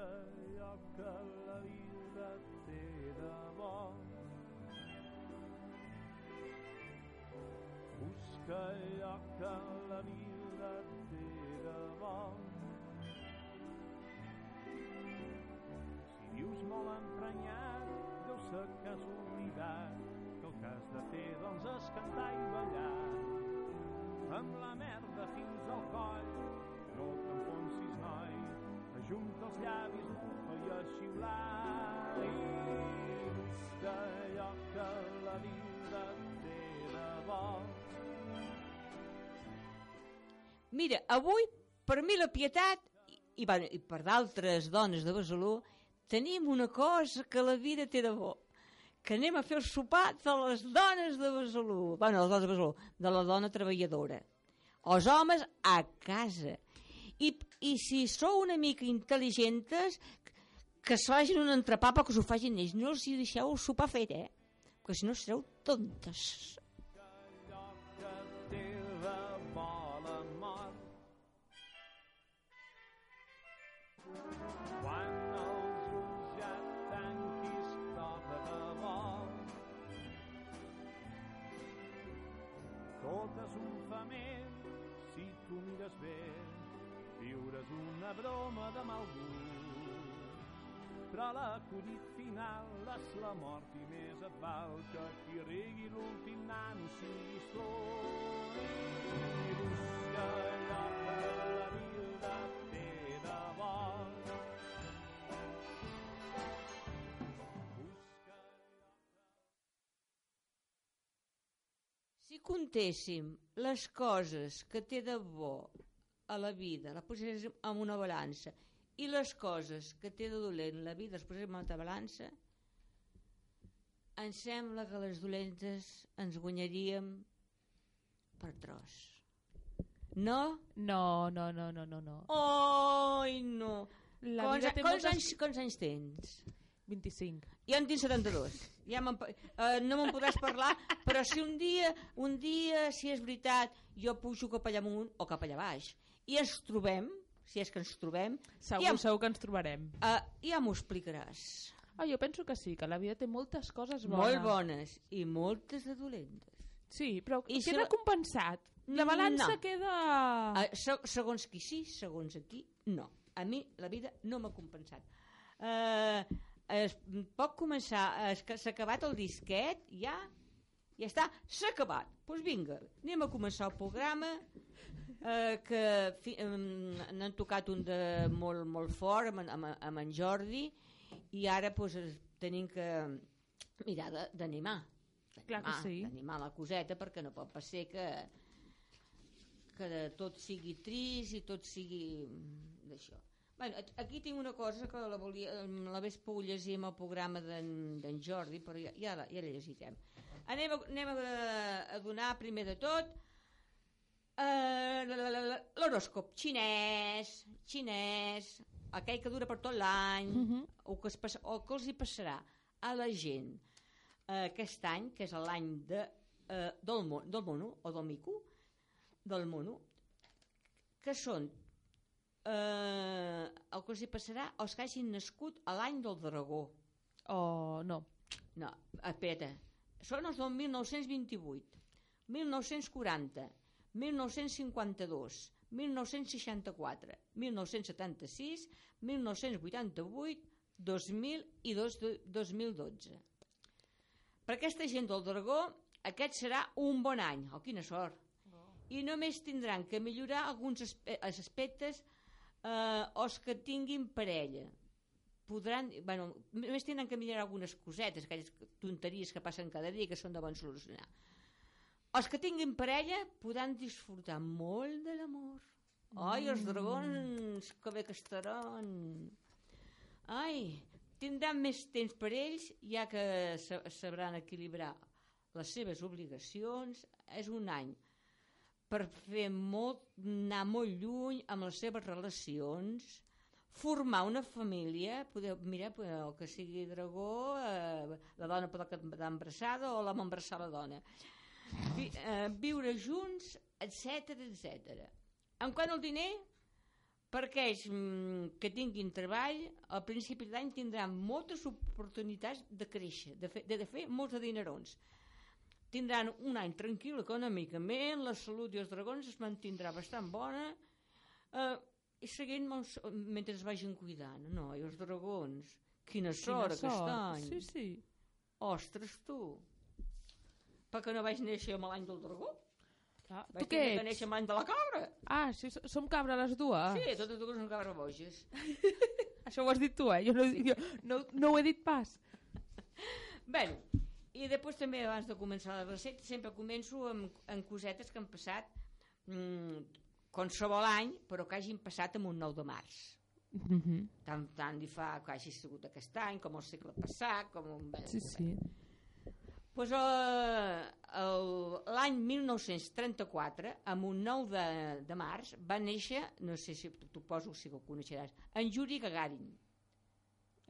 Busca allò que la vida té de bo. Busca allò que la vida té de bo. Si vius molt emprenyat, deu ser que has oblidat que el que has de fer, doncs, és cantar i ballar. Amb la merda fins al coll, ajunta els llavis, bufa i a xiular. Allò que la vida té de bo. Mira, avui, per mi la Pietat, i, i, bueno, i per d'altres dones de Besalú, tenim una cosa que la vida té de bo que anem a fer el sopar de les dones de Besalú, bueno, les dones de Besalú, de la dona treballadora. Els homes a casa. I, i si sou una mica intel·ligentes, que es facin un entrepà però que s'ho facin ells. No els hi deixeu sopar fet, eh? Perquè si no sereu tontes. Quan tanquis tot és un femer, si tu mires bé, viures una broma de mal gust. Però l'acudit final és la mort i més et val que qui rigui l'últim nano siguis tu. I busca allò que la vida té de bo. Si contéssim les coses que té de bo a la vida, la poséssim en una balança, i les coses que té de dolent la vida les poséssim en una balança, em sembla que les dolentes ens guanyaríem per tros. No? No, no, no, no, no, no. Oi, no. La quants, vida té quants, moltes- anys, quants anys tens? 25. Jo en tinc 72. Ja eh, no me'n podràs parlar, però si un dia, un dia, si és veritat, jo pujo cap allà amunt o cap allà baix i ens trobem, si és que ens trobem, Segur, ja, segur que ens trobarem. uh, ja m'ho explicaràs. Ah, jo penso que sí, que la vida té moltes coses bones. Molt bones i moltes de dolentes. Sí, però I si queda la- compensat. La balança No. queda... Uh, se, segons qui sí, segons aquí, no. A mi la vida no m'ha compensat. Uh, es, pot començar, s'ha acabat el disquet, ja, ja està, s'ha acabat. Doncs pues vinga, anem a començar el programa, eh, que fi, um, n'han tocat un de molt, molt fort amb, amb, amb en Jordi, i ara pues, es- tenim que mirar d'animar. Clar que d'animar, sí. D'animar la coseta, perquè no pot ser que que tot sigui trist i tot sigui d'això. Bueno, aquí tinc una cosa que la, volia, la vés pogut llegir amb el programa d'en d'en Jordi, però ja, ja, la, ja la llegirem. Anem, a, anem a, a donar primer de tot eh, l'horòscop xinès, xinès, aquell que dura per tot l'any, Mhm. o, que es o que els hi passarà a la gent eh, aquest any, que és l'any de, eh, del, mo, del mono, o del mico, del mono, que són eh, el que els hi passarà als que hagin nascut a l'any del dragó. Oh, no. No, espera. Són els del 1928, 1940, 1952, 1964, 1976, 1988, 2000 i dos, 2012. Per aquesta gent del dragó, aquest serà un bon any. Oh, quina sort! I només tindran que millorar alguns aspe aspectes eh, els que tinguin parella podran, bueno, només tenen que mirar algunes cosetes, aquelles tonteries que passen cada dia que són de bon solucionar. Els que tinguin parella podran disfrutar molt de l'amor. Ai, els dragons, que bé que estaran. Ai, tindran més temps per ells, ja que sa- sabran equilibrar les seves obligacions. És un any per fer molt, anar molt lluny amb les seves relacions, formar una família, poder, mira, el que sigui dragó, eh, la dona pot quedar embarassada o l'home embarassar la dona. Vi, eh, viure junts, etc etc. En quant al diner, per aquells mm, que tinguin treball, al principi de l'any tindran moltes oportunitats de créixer, de fer, de, de fer molts de dinerons. Tindran un any tranquil econòmicament, la salut i els dragons es mantindrà bastant bona, eh, i seguint mentre es vagin cuidant. No, i els dragons, quina sort Quina aquest sort. any. Sí, sí. Ostres, tu. Perquè no vaig néixer amb l'any del dragó? Vaig Tu què ets? néixer amb l'any de la cabra. Ah, sí, so- som cabra les dues. Sí, totes dues són cabres boges. Això ho has dit tu, eh? Jo no, jo no, no ho he dit pas. Bé, i després també abans de començar la recepta sempre començo amb, amb cosetes que han passat mm, qualsevol any, però que hagin passat amb un 9 de març. Mm -hmm. Tant, tant li fa que hagi sigut aquest any, com el segle passat, com un... Sí, sí. Pues, el- L'any 1934, amb un 9 de, de març, va néixer, no sé si t'ho poso, si ho coneixeràs, en Yuri Gagarin.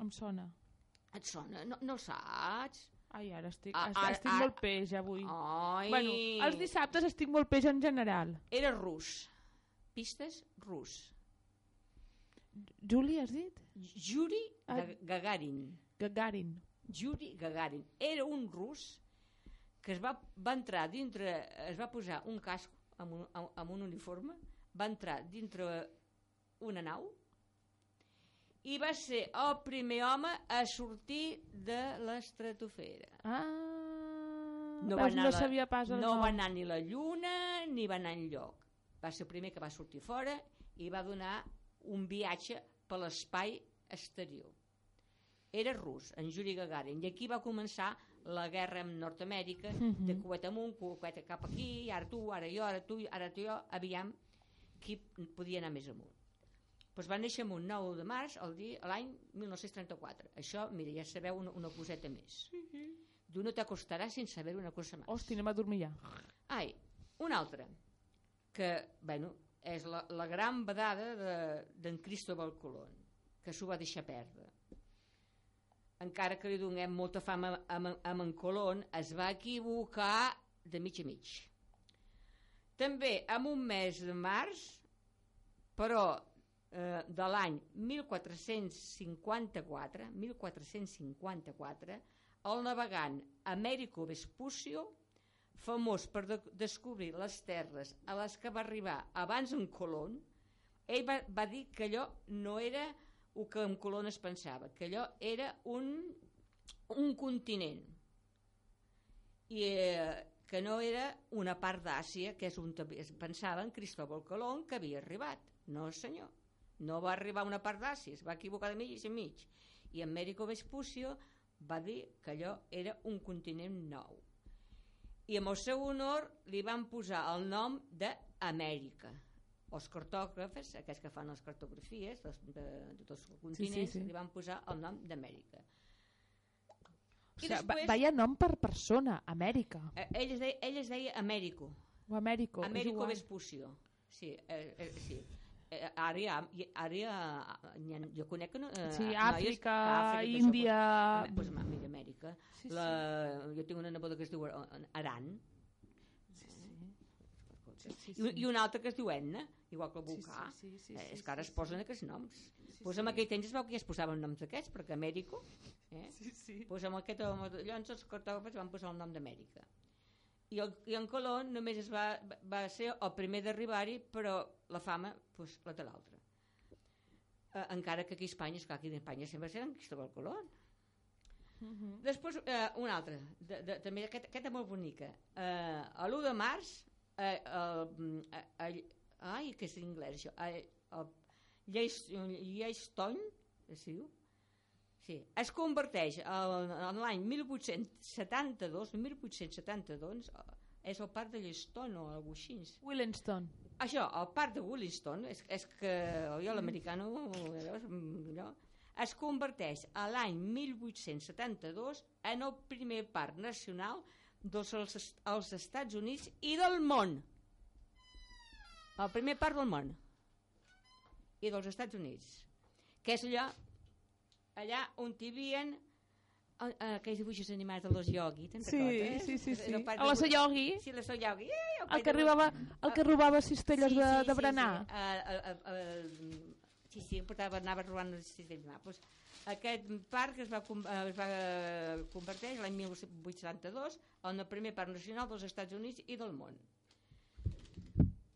Em sona. Et sona? No, no el saps? Ai, ara estic, Ah, ara- estic ara- molt peix avui. Ai, Bueno, els dissabtes estic molt peix en general. Era rus. Pistes, rus. Juli, has dit? Yuri Ah. Ga- Gagarin. Gagarin. Yuri Gagarin. Era un rus que es va, va entrar dintre, es va posar un casc amb un, amb, un uniforme, va entrar dintre una nau i va ser el primer home a sortir de l'estratosfera. Ah, No va anar no la- sabia pas el No nom. va anar ni la lluna ni va anar enlloc. Va ser el primer que va sortir fora i va donar un viatge per l'espai exterior. Era rus, en Yuri Gagarin, i aquí va començar la guerra amb Nord-Amèrica, Mhm. de cuet amunt, cuet cap aquí, ara tu, ara jo, ara tu, ara tu jo, aviam qui podia anar més amunt. Doncs va néixer amb un 9 de març, l'any 1934. Això, mira, ja sabeu una, una coseta més. Tu no t'acostaràs sense saber una cosa més. Hosti, anem a dormir ja. Ai, una altra, que, bueno, és la, la gran vedada de- d'en Cristóbal Colón, que s'ho va deixar perdre. Encara que li donem molta fama a, a, a es va equivocar de mig a mig. També, en un mes de març, però eh, de l'any 1454, 1454, el navegant Américo Vespucio famós per de descobrir les terres a les que va arribar abans en Colón, ell va, va dir que allò no era el que en Colón es pensava, que allò era un, un continent i eh, que no era una part d'Àsia, que és on pensava en Cristóbal Colón que havia arribat. No, senyor. No va arribar a una part d'Àsia, es va equivocar de mig i mig. I Américo Vespucio va dir que allò era un continent nou i amb el seu honor li van posar el nom d'Amèrica. Els cartògrafes, aquests que fan les cartografies de, de, de tots els continents, sí. li van posar el nom d'Amèrica. O sigui, va, vaya nom per persona, Amèrica. Eh, ell, es deia, ell es deia Amèrico, O Amèrico. Amèrico. Vespucio. Sí, eh, eh, sí. Eh, hi ha, jo conec no, eh, Sí, noies- Àfrica, Àfrica, això, Índia... Pues, pues, mira, Amèrica. Sí, sí. La, jo tinc una neboda que es diu Ar- Aran, Sí, sí, I, un- i una altra que es diu Etna, igual que el Sí, volcà. sí, sí, sí, eh, sí, és que ara sí, es posen aquests noms. pues en aquell temps es veu que ja es posaven noms d'aquests, perquè Amèrico, eh? Sí, sí. pues amb aquest home, llavors els cartògrafs van posar el nom d'Amèrica. I, el, I en Colón només es va, va ser el primer d'arribar-hi, però la fama, pues, la de l'altre. Eh, encara que aquí a Espanya, esclar, aquí a Espanya sempre serà en Cristóbal Colón. Mhm. Després, eh, una altra, de, de, també aquest, aquesta molt bonica. Eh, a l'1 de març, eh, el, eh, ai, que és en anglès això, el, el Lleistony, es diu? Sí, es converteix el- en l'any 1872, 1872, eh, és el parc de Lleiston o alguna cosa així. Willingston. Això, el parc de Williston, és, és que jo l'americano, mm, allò, es converteix a l'any 1872 en el primer parc nacional dels els, els Estats Units i del món. El primer parc del món. I dels Estats Units. Que és allà, allà on hi havia aquells dibuixos animats de los Yogi, te'n sí, recordes? Sí, sí, sí. A la Yogi. Sí, la Yogi. Eh, el, que arribava, el que robava cistelles sí, de, sí, de berenar. Sí, sí. Sí, sí, portava, anava robant de berenar. Pues, aquest parc es va, es va convertir l'any 1872 en el primer parc nacional dels Estats Units i del món.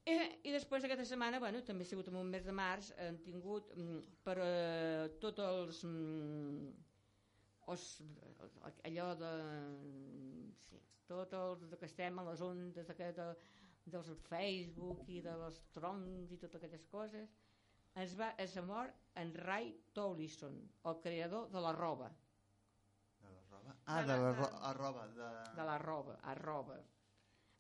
I, eh, i després aquesta setmana, bueno, també ha sigut en un mes de març, han tingut mm, per uh, tots els, mm, els, allò de sí, tot el que estem a les ondes de, de, dels Facebook i de les troncs i totes aquelles coses es va es mort en Ray Towlison, el creador de la roba. De la roba? Ah, de la, ro a roba. De... de la roba, a roba.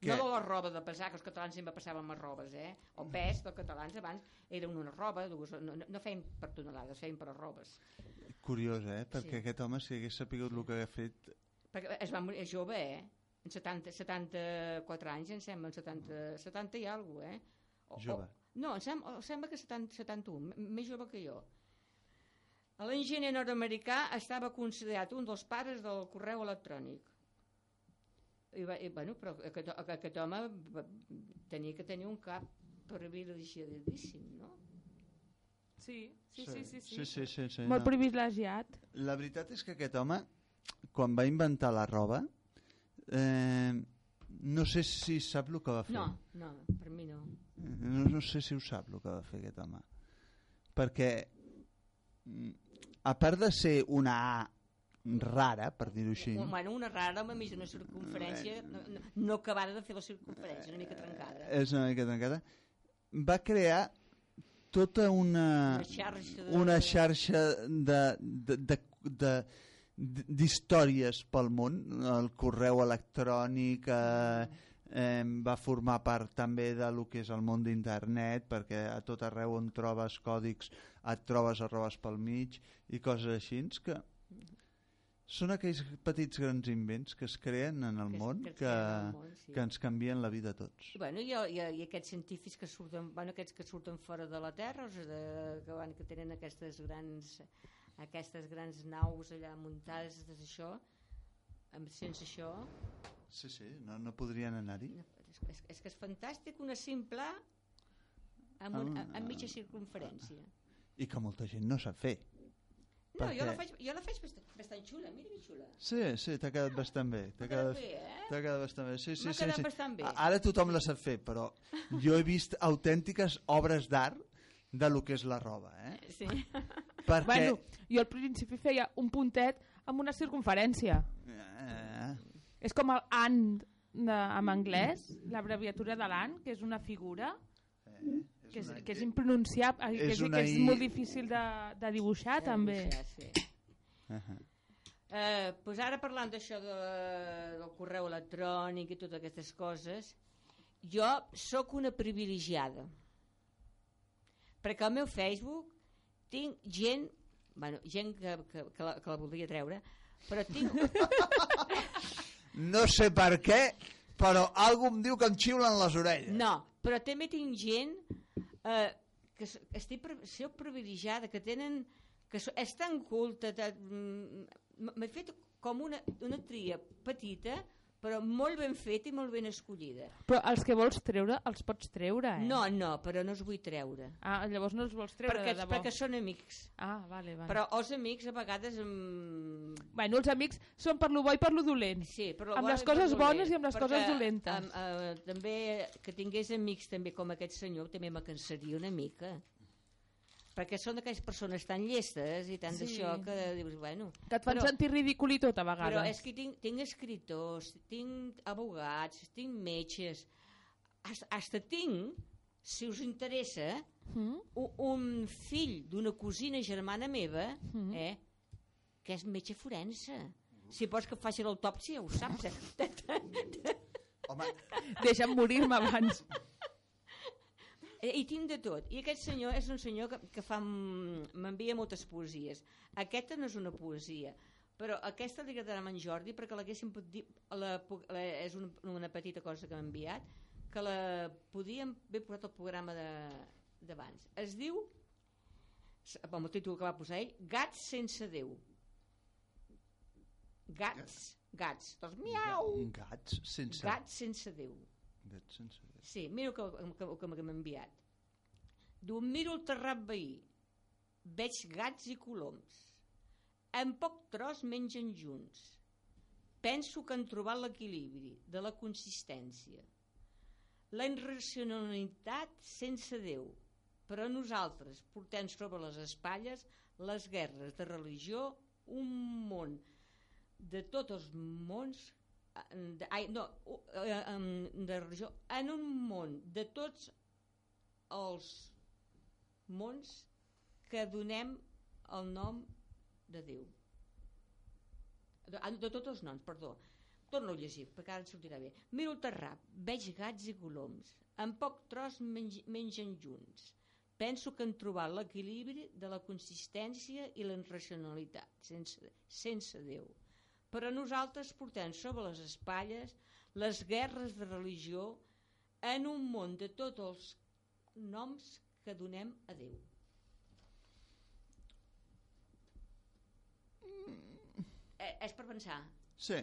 Què? No de la roba de pesar, que els catalans sempre passàvem a robes, eh? El pes dels catalans abans era una roba, no, no feien per tonelades, feien per robes. Curiós, eh? Perquè sí. aquest home, si hagués sapigut el que ha fet... Perquè es va morir jove, eh? En 70, 74 anys, em sembla, en 70, 70 i alguna cosa, eh? O, jove. O, no, em sembla, em sembla que 70, 71, més jove que jo. L'enginyer nord-americà estava considerat un dels pares del correu electrònic i, va, i bueno, però aquest, aquest home tenia que tenir un cap privilegiadíssim, no? Sí, sí, sí, sí, sí. sí, sí, sí, sí Molt no. privilegiat. La veritat és que aquest home, quan va inventar la roba, eh, no sé si sap el que va fer. No, no, per mi no. No, no sé si ho sap el que va fer aquest home. Perquè, a part de ser una A rara, per dir-ho així. Bueno, una rara, amb mig una circunferència, no, no, no acabada de fer la circunferència, una mica trencada. És una mica trencada. Va crear tota una, una xarxa de... una xarxa de, de, de, de d'històries pel món, el correu electrònic eh, eh, va formar part també de lo que és el món d'internet perquè a tot arreu on trobes còdics et trobes arrobes pel mig i coses així que són aquells petits grans invents que es creen en el que món que, que, món, sí. que ens canvien la vida a tots. I, bueno, i, i, i aquests científics que surten, bueno, aquests que surten fora de la Terra, o sigui, de, que, van, que tenen aquestes grans, aquestes grans naus allà muntades d'això, sense això... Sí, sí, no, no podrien anar-hi. No, és, és, és que és fantàstic una simple amb, un, ah, amb mitja circunferència. I que molta gent no sap fer. No, perquè... jo la faig, jo la faig bastant, bastant xula, mira que xula. Sí, sí, t'ha quedat bastant bé. T'ha quedat, bé, eh? quedat bastant bé. Sí, sí, M'ha sí, quedat sí. bastant bé. Ara tothom la sap fer, però jo he vist autèntiques obres d'art de lo que és la roba, eh? Sí. Perquè... Bueno, jo al principi feia un puntet amb una circunferència. Eh. És com el and de, en anglès, l'abreviatura de l'an, que és una figura. Eh que és, que és impronunciable, és que, és, que és molt difícil de, de dibuixar de també. Dibuixar, sí. Uh -huh. eh, pues ara parlant d'això de, del correu electrònic i totes aquestes coses, jo sóc una privilegiada. Perquè al meu Facebook tinc gent, bueno, gent que, que, que, la, que la voldria treure, però tinc... no sé per què, però algú em diu que em xiulen les orelles. No, però també tinc gent eh, que estic sou privilegiada, que tenen que és tan culta, mm, m'he fet com una, una tria petita però molt ben feta i molt ben escollida. Però els que vols treure, els pots treure, eh? No, no, però no els vull treure. Ah, llavors no els vols treure, perquè, de debò. Perquè són amics. Ah, vale, vale. Però els amics a vegades... Em... Bueno, els amics són per lo bo i per lo dolent. Sí, per lo amb les coses bones i amb les coses dolentes. Am, eh, també que tingués amics també com aquest senyor també me cansaria una mica perquè són aquelles persones tan llestes i tant sí. d'això que dius, bueno... Que et fan però, sentir ridícul i tot a vegades. Però és que tinc, tinc escriptors, tinc abogats, tinc metges, hasta tinc, si us interessa, mm. un, un fill d'una cosina germana meva, mm. eh, que és metge forense. Si vols que faci l'autòpsia, ho saps. Eh? Home. Deixa'm morir-me abans. Eh, I tinc de tot. I aquest senyor és un senyor que, que fa m'envia moltes poesies. Aquesta no és una poesia, però aquesta li agradarà a en Jordi perquè l'haguéssim dir, la, la, és una, una petita cosa que m'ha enviat, que la podíem haver posat al programa d'abans. Es diu, amb el títol que va posar ell, Gats sense Déu. Gats, gats. Doncs miau! Gats sense... Gats sense Déu. Gats sense Déu. Sí, mira el que, que, el que m'ha enviat. Diu, miro el terrat veí, veig gats i coloms. En poc tros mengen junts. Penso que han trobat l'equilibri de la consistència. La irracionalitat sense Déu, però nosaltres portem sobre les espatlles les guerres de religió, un món de tots els mons de, ai, no, eh, de religió, en un món de tots els mons que donem el nom de Déu. De, de tots els noms, perdó. Torno a llegir, perquè ara sortirà bé. Miro el terrat, veig gats i coloms. En poc tros menj, mengen junts. Penso que han trobat l'equilibri de la consistència i la racionalitat, sense, sense Déu. Però nosaltres portem sobre les espatlles les guerres de religió en un món de tots els noms que donem a Déu. Eh, és per pensar. Sí.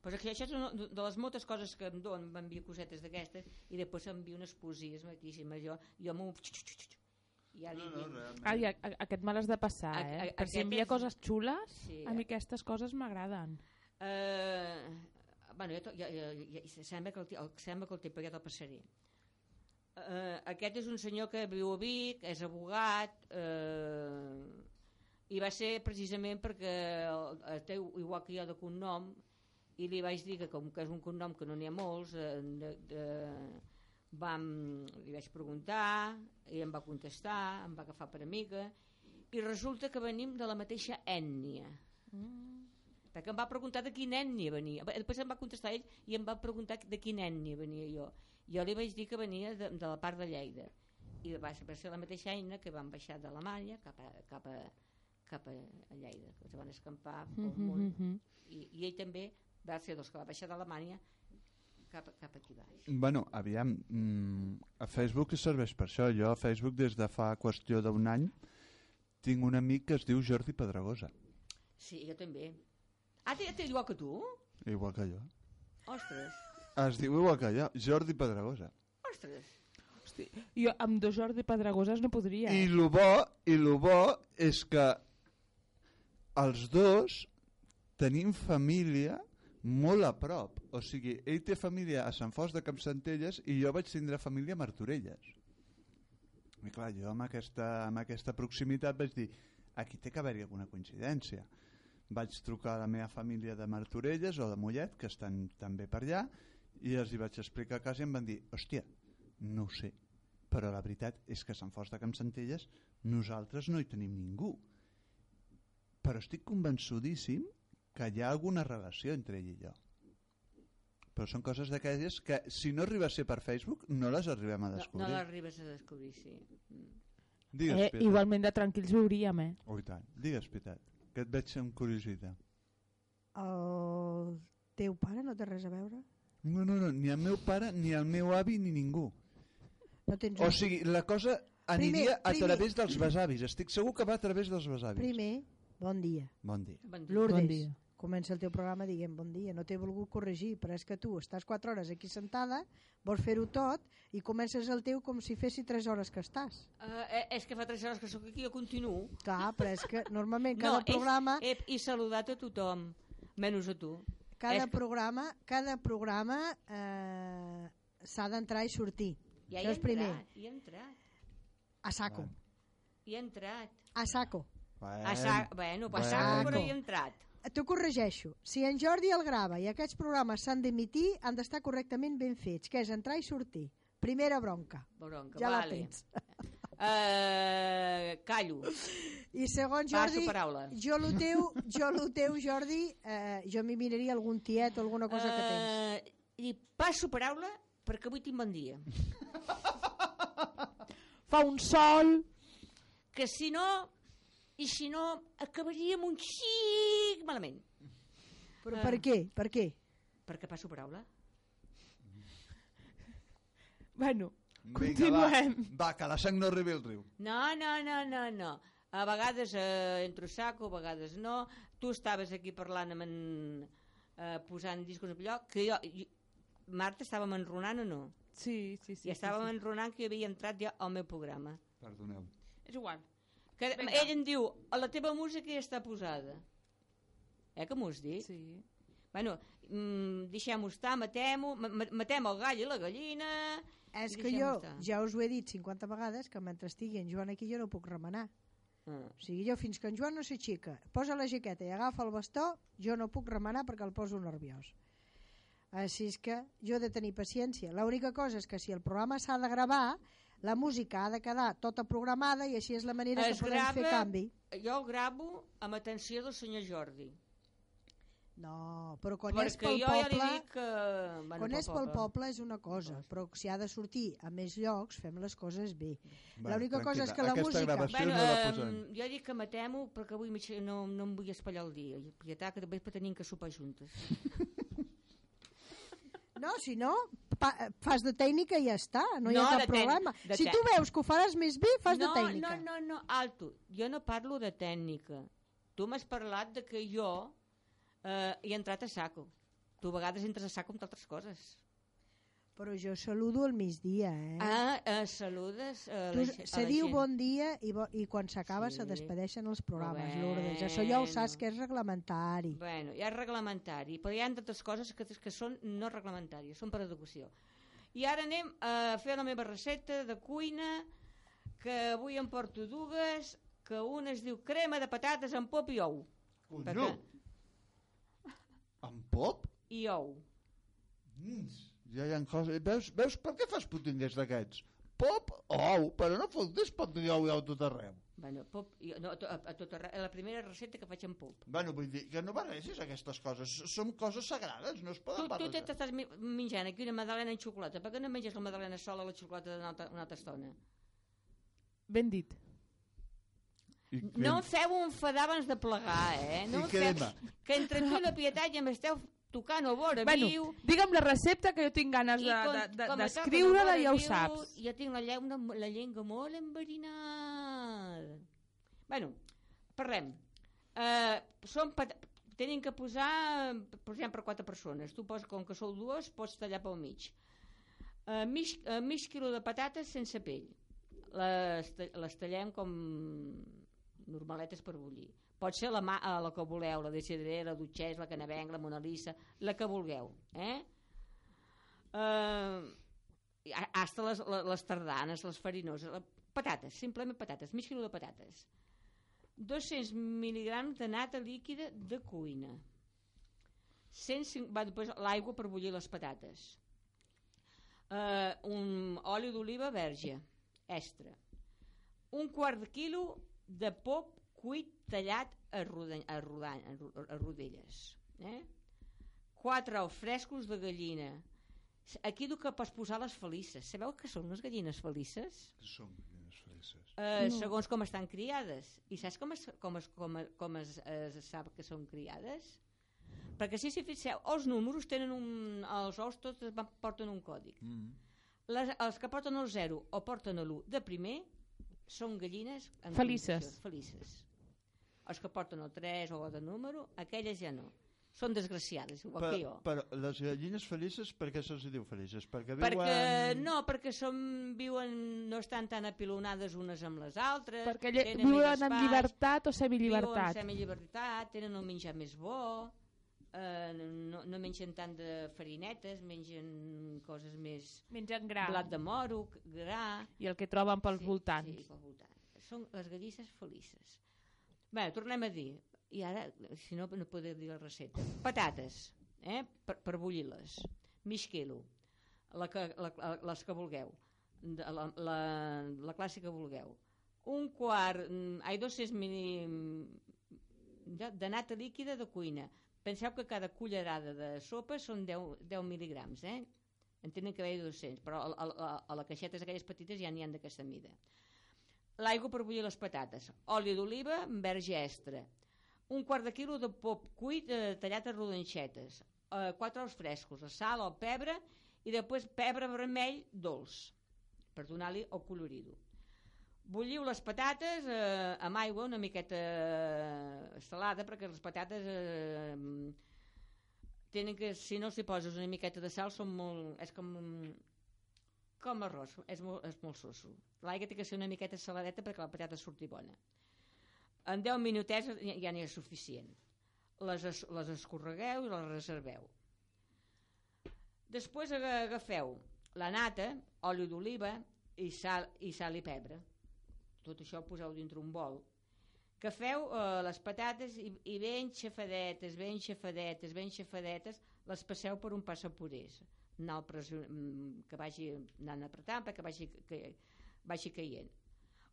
Pues aquí, això és una de de les moltes coses que em donen, m'envia cosetes d'aquestes i després m'envia unes poesies maquíssimes. Jo, jo m'ho... Ja li dic, realment. Ai, a, a, aquest me l'has de passar, A- eh? a- per si aquest envia és- coses xules, Sí, a mi aquestes coses m'agraden. Eh, bueno, ja, to- ja, ja, ja, sembla, que el, sembla que el però ja te'l passaré. Eh, aquest és un senyor que viu a Vic, és abogat, eh, i va ser precisament perquè el, el té igual que jo de cognom, i li vaig dir que com que és un cognom que no n'hi ha molts, eh, de, de, vam, li vaig preguntar, i em va contestar, em va agafar per amiga, i resulta que venim de la mateixa ètnia. Perquè em va preguntar de quina ètnia venia. Després em va contestar ell i em va preguntar de quina ètnia venia jo. Jo li vaig dir que venia de, de la part de Lleida. I va ser, la mateixa eina que van baixar d'Alemanya cap, a, cap, a, cap a Lleida que es van escampar pel món Mhm. i, i ell també va ser dels que va baixar d'Alemanya cap, cap aquí baix Bueno, aviam, mm, a Facebook serveix per això. Jo a Facebook des de fa qüestió d'un any tinc un amic que es diu Jordi Pedragosa, sí, jo també ah, té, té igual que tu? igual que jo. ostres, Es diu igual que jo, Jordi Pedragosa. ostres Hosti, jo amb dos Jordi Pedragoses no podria. I Eh? lo bo, i lo bo és que els dos tenim família molt a prop. O sigui, ell té família a Sant Fos de Campsentelles i jo vaig tindre família a Martorelles. I clar, jo amb aquesta, amb aquesta proximitat vaig dir aquí té que haver-hi alguna coincidència. Vaig trucar a la meva família de Martorelles o de Mollet, que estan també per allà, i els hi vaig explicar el cas i em van dir, hòstia, no ho sé, però la veritat és que a Sant Fos de Campsentelles nosaltres no hi tenim ningú. Però estic convençudíssim que hi ha alguna relació entre ell i jo. Però són coses d'aquelles que si no arriba a ser per Facebook no les arribem a no, descobrir. no l'arribes a descobrir sí. Mm. Digues, Eh, Peter. igualment de tranquils viuríem, eh? Oh, i tant. Digues, Peter, que et veig amb curiositat. El teu pare no té res a veure? No, no, no, ni el meu pare, ni el meu avi, ni ningú. No tens O sigui, la cosa aniria Primer, a primer. través dels besavis. Estic segur que va a través dels besavis. Primer, bon dia. Bon dia. Bon dia. Lourdes, Bon dia. comença el teu programa dient bon dia. No t'he volgut corregir, però és que tu estàs 4 hores aquí sentada, vols fer-ho tot i comences el teu com si fessi 3 hores que estàs. Uh, és que fa 3 hores que sóc aquí, jo continuo. Clar, però és que normalment cada no, programa... És, he, he saludat a tothom, menys a tu. cada és programa, cada programa eh, s'ha d'entrar i sortir. Ja hi he és primer. entrat, hi he entrat, A saco. hi he entrat. A saco. A sa... Bueno, a bueno. saco, però hi he entrat. T'ho corregeixo. Si en Jordi el grava i aquests programes s'han d'emitir, han d'estar correctament ben fets, que és entrar i sortir. Primera bronca. Bronca, Ja la vale. tens. Uh, callo. I segon Passo Jordi, paraula. jo lo teu, jo lo teu Jordi, eh, jo m'hi miraria algun tiet o alguna cosa que tens. Uh, I passo paraula perquè avui tinc bon dia. Fa un sol... Que si no, i si no, acabaríem un xic malament. Però per què? Per què? Perquè passo paraula. Bueno, Vinga, continuem. va, va, que la sang no arribi al riu. No, no, no, no, no. A vegades eh, entro saco, a vegades no. Tu estaves aquí parlant amb en, eh, posant discos en lloc, que jo, jo, Marta, estàvem enronant o no? Sí, sí, sí. I estàvem sí, sí. enronant que jo havia entrat ja al meu programa. Perdoneu. És igual. Que Vinga. ell em diu, a la teva música ja està posada. Eh, que m'ho has dit? Sí. Bueno, mm, deixem-ho estar, matem-ho, ma- ma- matem el gall i la gallina... És que jo estar. ja us ho he dit 50 vegades que mentre estigui en Joan aquí jo no puc remenar. Ah. O sigui, jo fins que en Joan no s'aixeca, posa la jaqueta i agafa el bastó, jo no puc remenar perquè el poso nerviós. Així és que jo he de tenir paciència. L'única cosa és que si el programa s'ha de gravar, la música ha de quedar tota programada i així és la manera Es que podem fer grava- canvi. Jo gravo amb atenció del senyor Jordi. No, però quan és perquè pel jo ja li poble... dic que... Bueno, Quan pel és pel poble és una cosa, però si ha de sortir a més llocs, fem les coses bé. L'única cosa és que la Aquesta música- Bueno, no la eh, posem. jo dic que matem-ho perquè avui no, no em vull espatllar el dia. I propietat que després tenim que sopar juntes. No, si no, fas de tècnica i ja està, no, hi No, ha de cap problema. Si tu veus que ho faràs més bé, fas no, de tècnica. No, no, no, alto. Jo no parlo de tècnica. Tu m'has parlat de que jo eh, he entrat a saco. Tu a vegades entres a saco amb altres coses. Però jo saludo al migdia, eh? Ah, eh, saludes a tu, la, a se la diu gent. bon dia i, bo, i quan s'acaba Sí. se despedeixen els programes, Bueno. Lourdes. Això ja ho saps que és reglamentari. Bueno, hi ha reglamentari, però hi ha d'altres coses que, que són no reglamentàries, són per educació. I ara anem a fer la meva recepta de cuina, que avui em porto dues, que una es diu crema de patates amb pop i ou. Conyo! Amb pop? I ou. Mm, ja hi ha coses... Veus, veus per què fas putinguers d'aquests? Pop, ou, però no fotis pot dir ou i ou tot arreu. Bueno, pop, i, no, a, to- a, a tot arreu, la primera recepta que faig amb pop. Bueno, vull dir que no barregis aquestes coses. Són coses sagrades, no es Tu, poden tu barrejar. t'estàs mi- menjant aquí una madalena en xocolata. Per què no menges la madalena sola la xocolata una altra, una altra estona? Ben dit. I No em feu enfadar abans de plegar, eh? No I em feu... crema. Que entre tu i la Pietat ja m'esteu tocant el vora Bueno, viu. digue'm la recepta que jo tinc ganes i de- de- de- d'escriure-la i ja ho saps. Jo tinc la, llengua, la llengua molt enverinada. Bueno, parlem. Uh, són pat... Tenim que posar, per exemple, quatre persones. Tu poses, com que sou dues, pots tallar pel mig. Uh, mig, uh, mig quilo de patates sense pell. Les, les tallem com normaletes per bullir. Pot ser la, mà, eh, la que voleu, la desidera, la dutxès, la canavenc, la monalissa, la que vulgueu. Eh? Uh, hasta les, les tardanes, les farinoses, la, patates, simplement patates, mig quilo de patates. 200 mil·lígrams de nata líquida de cuina. 105, va, després l'aigua per bullir les patates. Uh, un oli d'oliva verge, extra. Un quart de quilo de pop cuit tallat a, roda, a, roda, a, ro- a rodelles. Eh? Quatre ous frescos de gallina. Aquí diu que pots posar les felices. Sabeu què són les gallines felices? Són gallines felices. Eh, No. Segons com estan criades. I saps com es, com es, com es, com es, es sap que són criades? Perquè si s'hi fixeu, els números tenen un... Els ous tots porten un còdic. Mm. Les, els que porten el 0 o porten l'1 de primer són gallines en Felices. Felices. Els que porten el 3 o de número, aquelles ja no. Són desgraciades, igual Però, que jo. però les gallines felices, per què se'ls diu felices? Perquè viuen... Perquè, no, perquè som, viuen, no estan tan apilonades unes amb les altres. Perquè lle- tenen més viuen en espai, llibertat o Viuen semillibertat. en semillibertat, tenen el menjar més bo, eh, no, no mengen tant de farinetes, mengen coses més... Mengen gra. Blat de moro, gra... I el que troben pels sí, voltants. Sí, pels voltants. Són les gallisses felices. Bé, tornem a dir. I ara, si no, no podeu dir la recepta. Patates, eh? per, per bullir-les. Mig quilo. La que, la, les que vulgueu. La, la, la classe que vulgueu. Un quart, mm, ai, 200 mil, de, de nata líquida de cuina. Penseu que cada cullerada de sopa són 10, 10 mil·ligrams, eh? En tenen que haver 200, però a, a, a la caixetes aquelles petites ja n'hi han d'aquesta mida. L'aigua per bullir les patates, oli d'oliva, verge extra, un quart de quilo de pop cuit eh, tallat a rodanxetes, eh, quatre ous frescos, el sal, el pebre i després pebre vermell dolç, per donar-li el colorido. Bulliu les patates eh, amb aigua una miqueta eh, salada perquè les patates eh, tenen que, si no s'hi poses una miqueta de sal són molt, és com com l'arròs, és molt, és molt soso l'aigua té que ser una miqueta saladeta perquè la patata surti bona. En 10 minutets ja n'hi ha suficient. Les, es, les escorregueu i les reserveu. Després aga- agafeu la nata, oli d'oliva i sal, i sal i pebre. Tot això ho poseu dintre un bol. Que feu eh, les patates i, i ben xafadetes, ben xafadetes, ben xafadetes, les passeu per un passapurés, anar pressió, mm, que vagi anant apretant perquè vagi, que, vagi caient.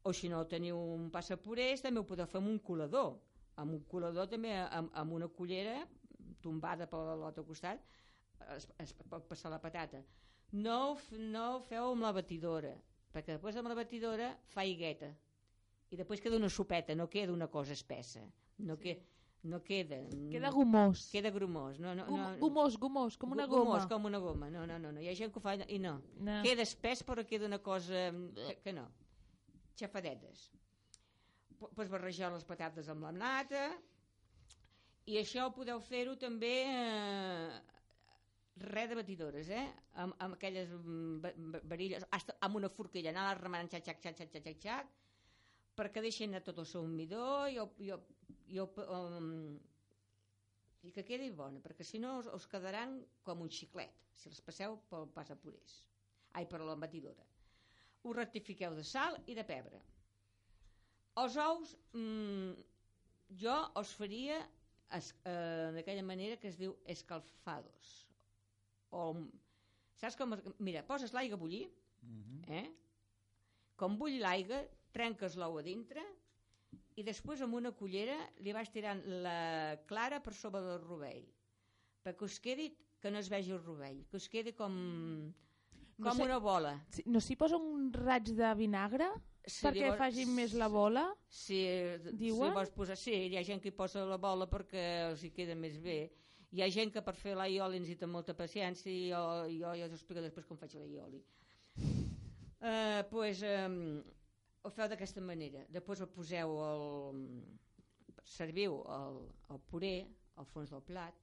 O si no teniu un passapurés, també ho podeu fer amb un colador. Amb un colador també, amb, amb una cullera tombada per l'altre costat, es, es pot passar la patata. No, no ho feu amb la batidora, perquè després amb la batidora fa higueta i després queda una sopeta, no queda una cosa espessa. No, que, no queda. Queda gomós. Queda grumós. No, no, Gom- no, Gomós, gomós, com una goma. Gomós, com una goma. No, no, no, no. Hi ha gent que ho fa i no. No. Queda espès però queda una cosa que, que no. Xafadetes. P- Pues barrejar les patates amb la nata i això podeu fer-ho també eh, res de batidores, eh? Amb, amb aquelles mm, varilles, amb una forquilla, anar remenant xac, xac, xac, xac, xac, xac, xac, perquè deixin anar tot el seu midó i, el, i, el, i, el, um, i que quedi bona, perquè si no us, us quedaran com un xiclet, si les passeu pel passapurés. Ai, per la batidora. Ho rectifiqueu de sal i de pebre. Els ous, mm, jo els faria es, eh, d'aquella manera que es diu escalfados. O, saps com... es- Mira, poses l'aigua a bullir, eh? Com bull l'aigua, trenques l'ou a dintre i després amb una cullera li vas tirant la clara per sobre del rovell perquè us quedi que no es vegi el rovell que us quedi com No com sé- una bola Si- No s'hi posa un raig de vinagre Sí, perquè llavors- faci més la bola? Sí, Diuen? Si vols posar, sí, hi ha gent que hi posa la bola perquè els hi queda més bé. Hi ha gent que per fer l'aioli necessita molta paciència i jo, jo ja us explico després com faig l'aioli. Uh, pues, um, ho feu d'aquesta manera. Després el poseu el... serviu el, el puré al fons del plat,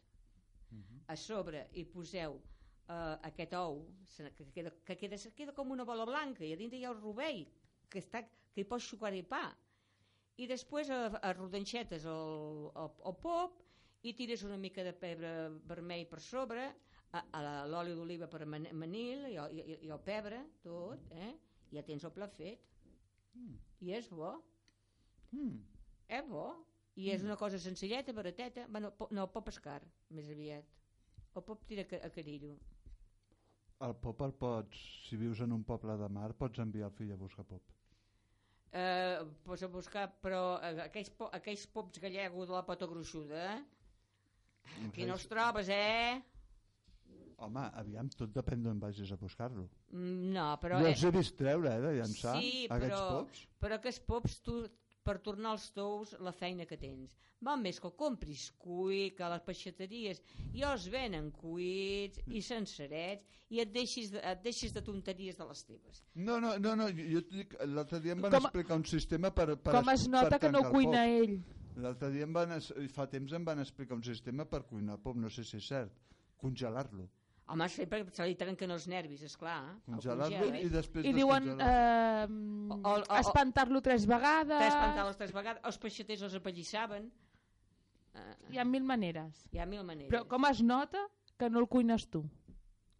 a sobre hi poseu uh, aquest ou que queda, que, queda, que queda com una bola blanca i a dintre hi ha el rovell que, està, que hi pots sucar i pa i després a, a rodanxetes el, el, el pop i tires una mica de pebre vermell per sobre a, a l'oli d'oliva per man- manil i, el- i, i el pebre tot, eh? i ja tens el plat fet i és bo. Mm. és bo. I és una cosa senzilleta, barateta. Bueno, no, pop escar, més aviat. El pop tira a carillo. El pop el pots, si vius en un poble de mar, pots enviar el fill a buscar pop. eh, pues a buscar però eh, aquells, po aquells pops gallegos de la pota gruixuda eh? aquí no els trobes eh Home, aviam, tot depèn d'on vagis a buscar-lo. Mm, no, però jo eh, els he vist treure, eh, de llançar, Sí, aquests però- pops. però aquests pops tu per tornar als tous la feina que tens val més que el compris cuit que a les peixateries i els venen cuits i sencerets i et deixis de, et deixis de tonteries de les teves No, no, no, no jo, dic, l'altre dia em van Com- explicar un sistema per, per Com es- nota que no el cuina pop. ell? L'altre dia em van, fa temps em van explicar un sistema per cuinar pop, no sé si és cert, congelar-lo. Home, sempre se li trenquen els nervis, esclar el Congelar-lo i després I diuen eh, espantar-lo tres vegades. Les tres vegades els peixaters els apallissaven uh, Hi ha mil maneres. hi ha mil maneres Però com es nota que no el cuines tu?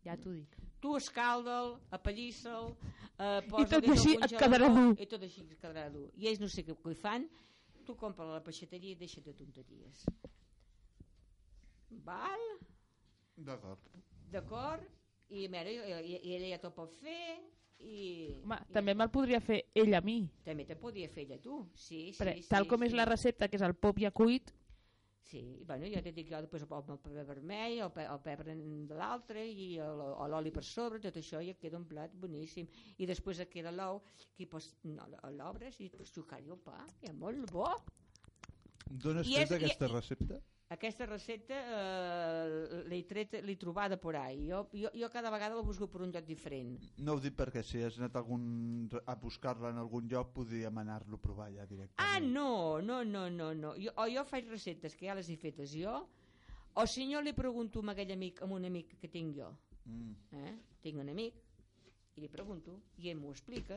Ja t'ho dic. tu escalda'l, apallissa'l, eh, I posa-li tot així et quedarà dur. I tot així et quedarà dur. I ells no sé què, hi fan, tu compra la peixateria i deixa't de tonteries. Val? D'acord. D'acord? I, mira, i, i, i ella ja t'ho pot fer i, Home, i també me'l podria fer ell a mi. també te podia fer ella tu. Sí, sí, Però, sí, tal com sí. és la recepta, que és el pop ja cuit, Sí, i bueno, ja t'he dit que jo després el pebre vermell, el, pe el pebre de l'altre i l'oli per sobre, tot això ja queda un plat boníssim. I després et queda l'ou, que pots no, l'obres i pots sucar-hi el pa, i és molt bo. D'on has I tret és- i- aquesta recepta? Aquesta recepta eh, l'he tret, l'he trobada por ahí. Jo, jo, jo cada vegada la busco per un lloc diferent. No ho dic perquè si has anat algun, a buscar-la en algun lloc podríem anar-lo a provar ja directament. Ah, no, no, no, no, no. Jo, o jo faig receptes que ja les he fetes jo, o si no li pregunto a aquell amic, a un amic que tinc jo. Mm. Eh? Tinc un amic i li pregunto i ell m'ho explica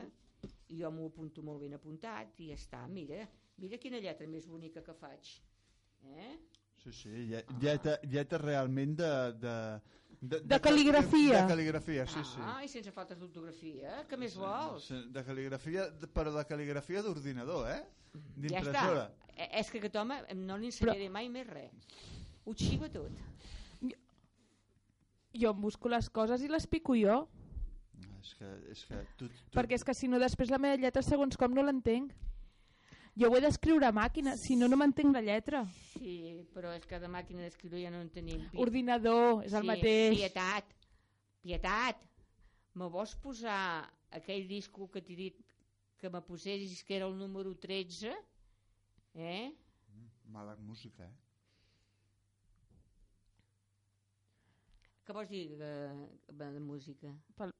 i jo m'ho apunto molt ben apuntat i ja està, mira, mira quina lletra més bonica que faig. Eh? Sí, sí, lletra, lletra realment de... De, de, De cal·ligrafia. De cal·ligrafia, sí, sí. Ah, i sense faltes d'ortografia, què més vols? Sí, De cal·ligrafia, però de cal·ligrafia d'ordinador, eh? Ja està. D'impressora. Eh, És que aquest home no li ensenyaré mai més res. Ho xiva tot. Jo em busco les coses i les pico jo, És que, és que tu, tu, perquè és que si no després la meva lletra segons com no l'entenc. Jo ho he d'escriure a màquina, si no, no m'entenc la lletra. Sí, però és que de màquina d'escriure ja no en tenim. Ordinador, és el sí, mateix. Pietat, pietat, me vols posar aquell disco que t'he dit que me posessis que era el número 13? Eh? Mala música, eh? Què vols dir eh, de música? Pel...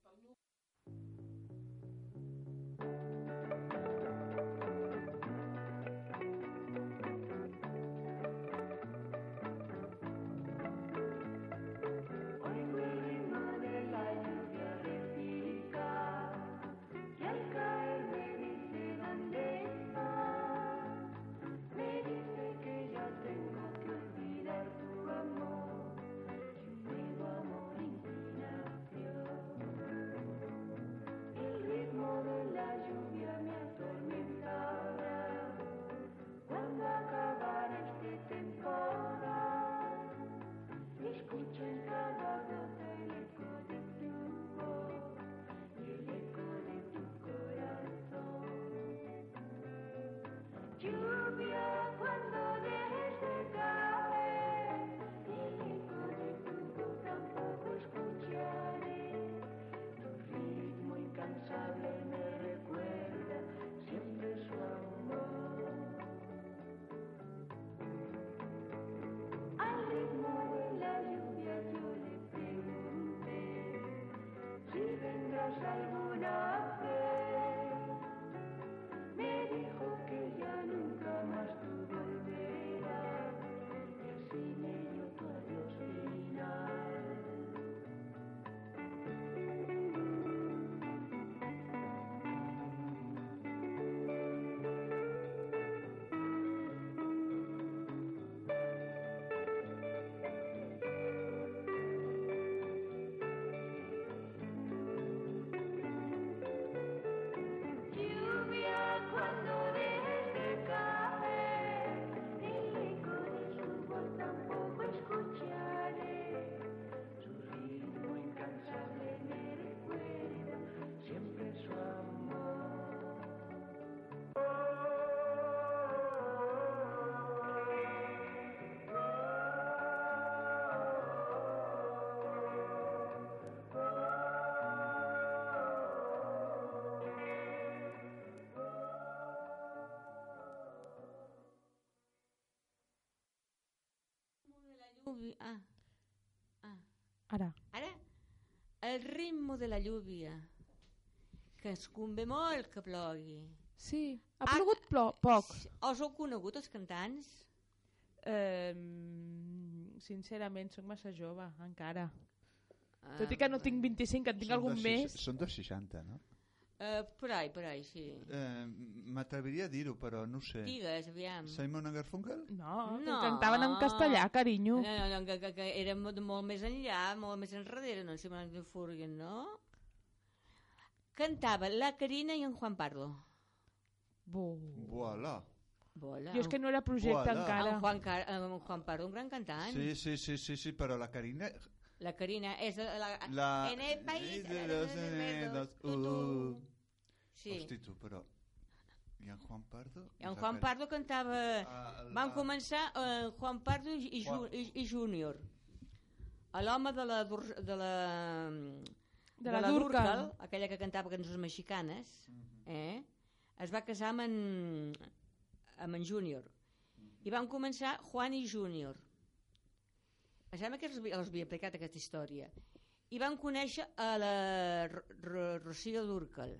Lluvi- Ah, ah. Ara. Ara, el ritme de la lluvia, que es convé molt que plogui. Sí, ha Ah, plogut plo poc. Els heu conegut, els cantants? Eh, sincerament, sóc massa jove, encara. Ah, Tot i que no tinc 25, en tinc Són algun de més. Són de 60, no? Uh, por ahí, por ahí, sí. Eh, M'atreviria a dir-ho, però no ho sé. Digues, aviam. Simon and Garfunkel? No, que No. cantaven en castellà, carinyo. No, no, no, que, que, que era molt, molt més enllà, molt més enrere, no sé si Furgen, no? Cantava la Carina i en Juan Pardo. Bo. Voilà. Vola. Jo és que no era projecte Voilà. encara. En Juan, Car en Juan Pardo, un gran cantant. Sí, sí, sí, sí, sí, però la Carina... La Carina és la... la. En el país de los enemigos, tu, tu. uh. Sí. Hosti, tu, però... I en Juan Pardo? I en La Juan Pardo cantava... Ah, la- Van començar eh, Juan Pardo i, i, Ju- Juan. i, i Júnior. A L'home de la... Dur, de la De la Durcal. aquella que cantava cançons mexicanes, Mhm. eh? es va casar amb en, amb en Júnior. I van començar Juan i Júnior. em sembla que els, els havia aplicat aquesta història, i van conèixer a la R R Rocío Durcal.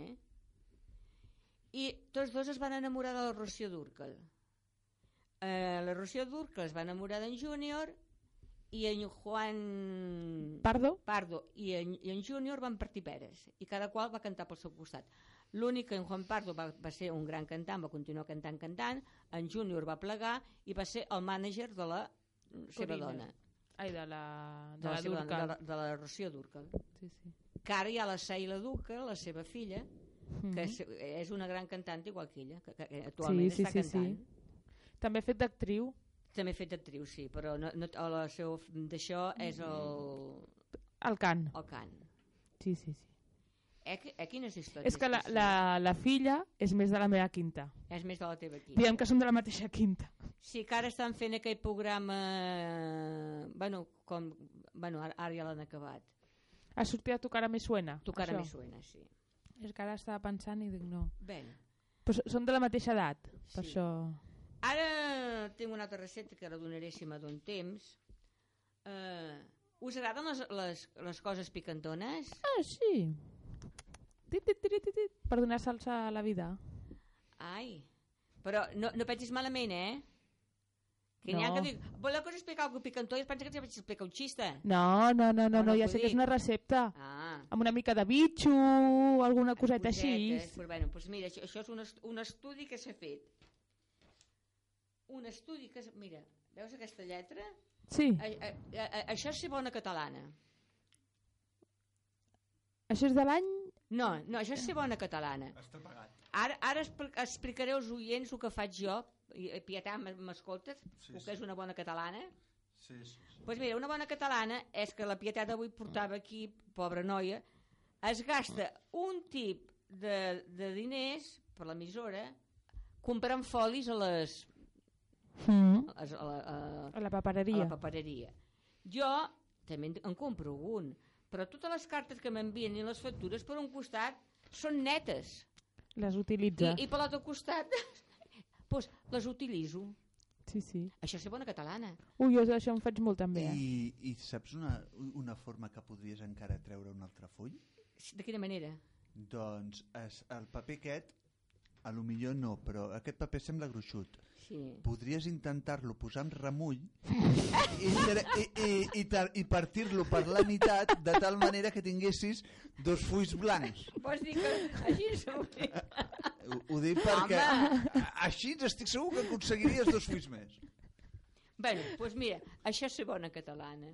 Eh? I tots dos es van enamorar de la Rocío Durcal. Eh, la Rocío Durcal es va enamorar d'en Júnior i en Juan Pardo? Pardo i en, i en Júnior van partir peres i cada qual va cantar pel seu costat. L'únic que en Juan Pardo va, va ser un gran cantant, va continuar cantant, cantant, en Júnior va plegar i va ser el mànager de la seva Corina. dona, Ai, de la, de, de la, la seva dona, de, Durcal. la, de la Rocío Durcal. Sí, sí. Que ara hi ha la Seila Durcal, la seva filla, Mhm. que és, és una gran cantant igual que ella, que, que, actualment Sí, sí, està sí, sí. cantant. També ha fet d'actriu. També ha fet actriu, sí, però no, no, el seu d'això és el, al cant. el cant. Sí, sí, sí. Eh, eh, quines històries? És que la, sí. la, la filla és més de la meva quinta. És més de la teva aquí. Diem que som de la mateixa quinta. Sí, que ara estan fent aquell programa... Bueno, com... Bueno, ara, ara ja l'han acabat. Ha sortit a tocar a més suena. Tu cara això. més suena, sí. És que ara estava pensant i dic no. Bé, Però són de la mateixa edat, per Sí. això... ara tinc una altra recepta que la donaré si me don temps. Uh, us agraden les, les, les coses picantones? Ah, sí. Tit, tit, tit, tit, per donar salsa a la vida. Ai, però no, no pensis malament, eh? Que n'hi ha No. que dic, voleu que us expliqui alguna cosa picantó i es pensa que us vaig explicar un xiste. No, no, no, no, No, no, no ja sé que és una recepta. Ah, Amb una mica de bitxo, alguna coseta així. Pues, bueno, pues mira, això, això és un, est un estudi que s'ha fet. Un estudi que... Mira, veus aquesta lletra? Sí, A, a, a, a, això és ser bona catalana. això és de l'any... No, no, això és ser bona catalana. Està pagat. Ara, ara expli- explicaré als oients el que faig jo, Pietà m'escoltes, Sí, que és una bona catalana. Sí, sí, sí. Doncs pues mira, una bona catalana és que la Pietat avui portava aquí, pobra noia, es gasta un tip de, de diners per l'emissora comprant folis a les Mm. a, a, la, a, A la a papereria. la papereria. Jo també en, en compro un, però totes les cartes que m'envien i les factures per un costat són netes Les i, utilitza. i per l'altre costat pues, les utilitzo. Sí, sí. Això és ser bona catalana. Ui, jo això en faig molt també. Eh? I, I saps una, una forma que podries encara treure un altre full? De quina manera? Doncs es, el paper aquest, a lo millor no, però aquest paper sembla gruixut. Sí. Podries intentar-lo posar amb remull i, i, i, i, i partir-lo per la meitat de tal manera que tinguessis dos fulls blancs. Vols dir que així som... Ho, ho dic perquè a- així estic segur que aconseguiries dos fulls més. bueno, doncs mira, això és ser bona catalana.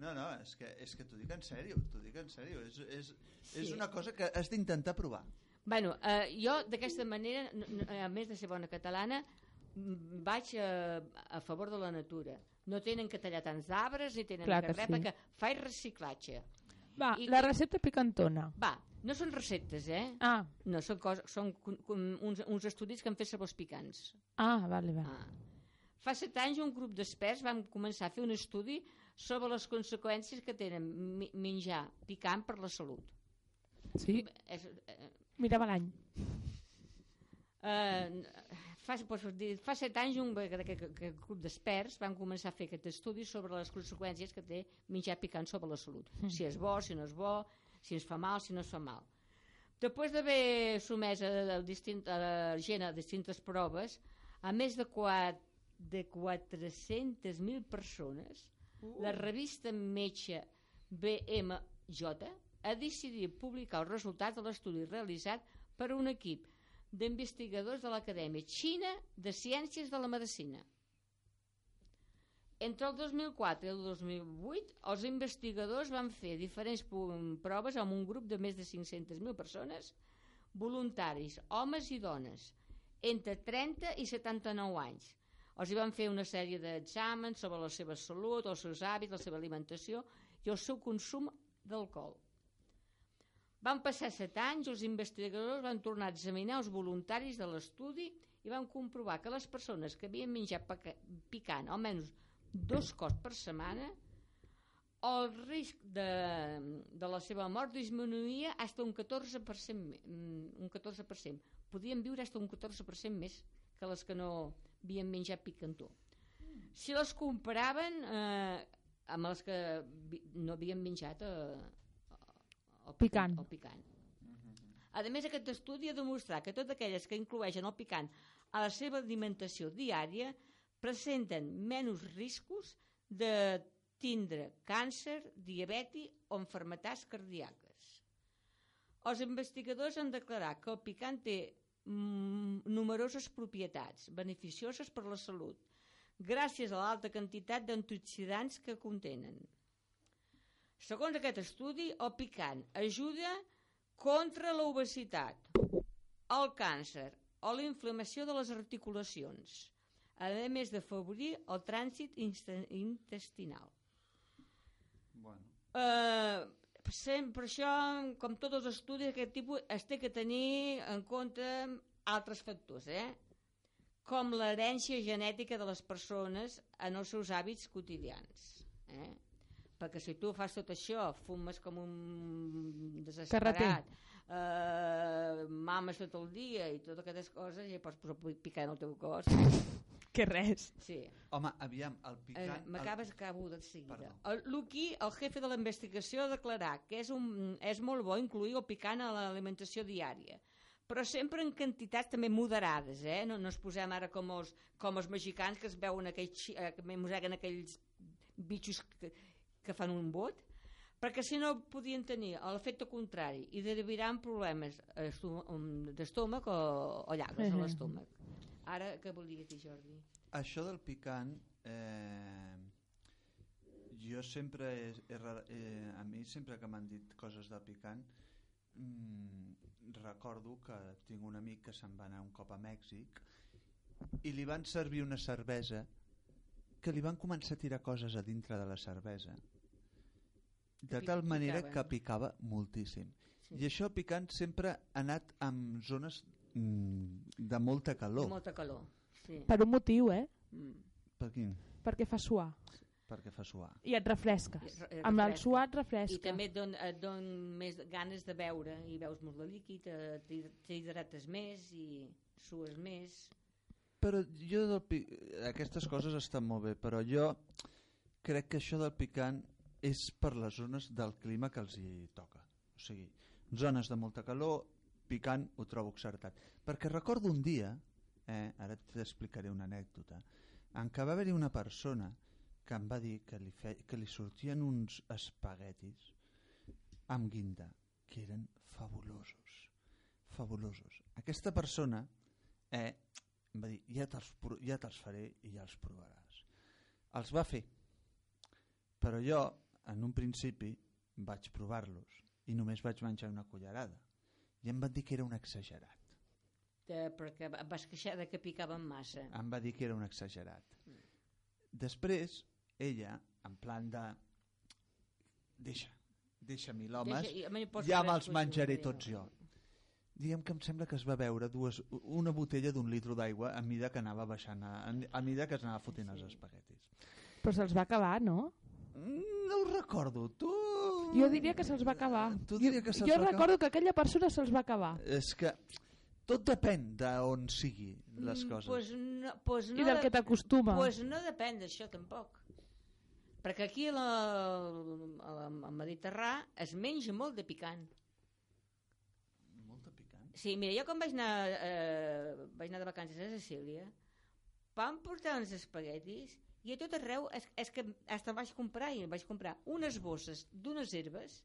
No, no, és que, és que t'ho dic en sèrio, t'ho dic en sèrio. És, és, Sí. és una cosa que has d'intentar provar. Bueno, eh, jo d'aquesta manera, n- a més de ser bona catalana, vaig a, a favor de la natura. No tenen que tallar tants arbres ni tenen Clar que que res, sí. perquè faig reciclatge. Va, I- la recepta picantona. Va, no són receptes, eh? Ah, No, són, cos, són uns, uns estudis que han fet sabors picants. ah, vale, va. Ah. Fa set anys un grup d'experts vam començar a fer un estudi sobre les conseqüències que tenen menjar picant per la salut. Sí, És, eh, mirava l'any. eh, fa, dir, fa set anys un aquest, aquest, aquest grup d'experts van començar a fer aquest estudi sobre les conseqüències que té menjar picant sobre la salut. Si és bo, si no és bo, si ens fa mal, si no ens fa mal. Després d'haver sumès a, a, distint, a la gent a distintes proves, a més de, quat, de 400.000 persones, la revista metge BMJ ha decidit publicar els resultats de l'estudi realitzat per un equip d'investigadors de l'Acadèmia Xina de Ciències de la Medicina. Entre el 2004 i el 2008, els investigadors van fer diferents proves amb un grup de més de 500.000 persones, voluntaris, homes i dones, entre 30 i 79 anys. Els hi van fer una sèrie d'exàmens sobre la seva salut, els seus hàbits, la seva alimentació i el seu consum d'alcohol. Van passar set anys, els investigadors van tornar a examinar els voluntaris de l'estudi i van comprovar que les persones que havien menjat picant almenys dos cops per setmana el risc de, de la seva mort disminuïa fins un 14%, me- mm, un 14%. Podien viure fins un 14% més que les que no havien menjat picantó. si les comparaven eh, amb els que no havien menjat eh, el Picant. El picant. A més, aquest estudi ha demostrat que totes aquelles que inclueixen el picant a la seva alimentació diària presenten menys riscos de tindre càncer, diabetis o enfermetats cardíaques. Els investigadors han declarat que el picant té mm, numeroses propietats beneficioses per la salut, gràcies a l'alta quantitat d'antioxidants que contenen. Segons aquest estudi, el picant ajuda contra l'obesitat, el càncer o la inflamació de les articulacions, a més d'afavorir el trànsit intestinal. Bueno. Eh, sem- per això, com tots els estudis d'aquest tipus, es té que tenir en compte altres factors, eh? com l'herència genètica de les persones en els seus hàbits quotidians. Eh? Perquè si tu fas tot això, fumes com un desesperat, eh, mames tot el dia i totes aquestes coses, ja pots picar en el teu cos. Que res. Sí. Home, aviam, el Eh, picant... el- M'acabes, acabo de seguida. Perdó. El Luqui, el jefe de la investigació, ha declarat que és, un, és molt bo incluir el picant a l'alimentació diària, però sempre en quantitats també moderades, eh? No, no ens posem ara com els, com els mexicans que es veuen aquells, eh, que aquells bitxos que, que fan un bot, perquè si no podien tenir l'efecte contrari i derivaran problemes esto- um, d'estómac o, o llagues a Mhm. l'estómac. Ara, què volies dir, Jordi? Això del picant, eh, jo sempre, he, he, eh, a mi sempre que m'han dit coses del picant, mm, recordo que tinc un amic que se'n va anar un cop a Mèxic i li van servir una cervesa que li van començar a tirar coses a dintre de la cervesa de tal manera picaven. que picava moltíssim. Sí. I això picant sempre ha anat en zones mm, de molta calor. De molta calor. Sí. Per un motiu, eh? Mm. Per quin? Perquè fa suar. Perquè fa suar. I et refresques. I re- Amb el refresca. suar et I refresca. també et don, et don més ganes de beure i veus molt de líquid, eh, t'hi- t'hidrates més i sues més. Però jo del pi... aquestes coses estan molt bé, però jo crec que això del picant és per les zones del clima que els hi toca. O sigui, zones de molta calor, picant ho trobo accertat. Perquè recordo un dia, eh, ara t'explicaré una anècdota, en què va haver-hi una persona que em va dir que li, fe... que li sortien uns espaguetis amb guinda, que eren fabulosos. Fabulosos. Aquesta persona eh, em va dir, ja te'ls ja te'ls faré i ja els provaràs. Els va fer, però jo, en un principi, vaig provar-los i només vaig menjar una cullerada. I em van dir que era un exagerat. De, perquè et vas queixar de que picaven massa. Em va dir que era un exagerat. Després, ella, en plan de... Deixa, deixa-m'hi l'home, Deixa- mi em pots ja me'ls menjaré tots jo. Diguem que em sembla que es va veure dues, una botella d'un litro d'aigua a mida que anava baixant, a, a mida que es anava fotent els espaguetis. Però se'ls va acabar, no? Mm, No ho recordo, tu... Jo diria que se'ls va acabar. Tu diria que jo, se'ls jo va acabar? recordo que aquella persona se'ls va acabar. És que tot depèn d'on sigui les Mm, coses. Pues no, pues no I del de- que t'acostuma. Pues no depèn d'això tampoc. Perquè aquí a la, a la, al Mediterrà es menja molt de picant. Molta picant. Sí, mira, jo quan vaig anar, eh, vaig anar de vacances a Sicília, vam portar uns espaguetis i a tot arreu, és, és que hasta vaig comprar, i vaig comprar unes bosses d'unes herbes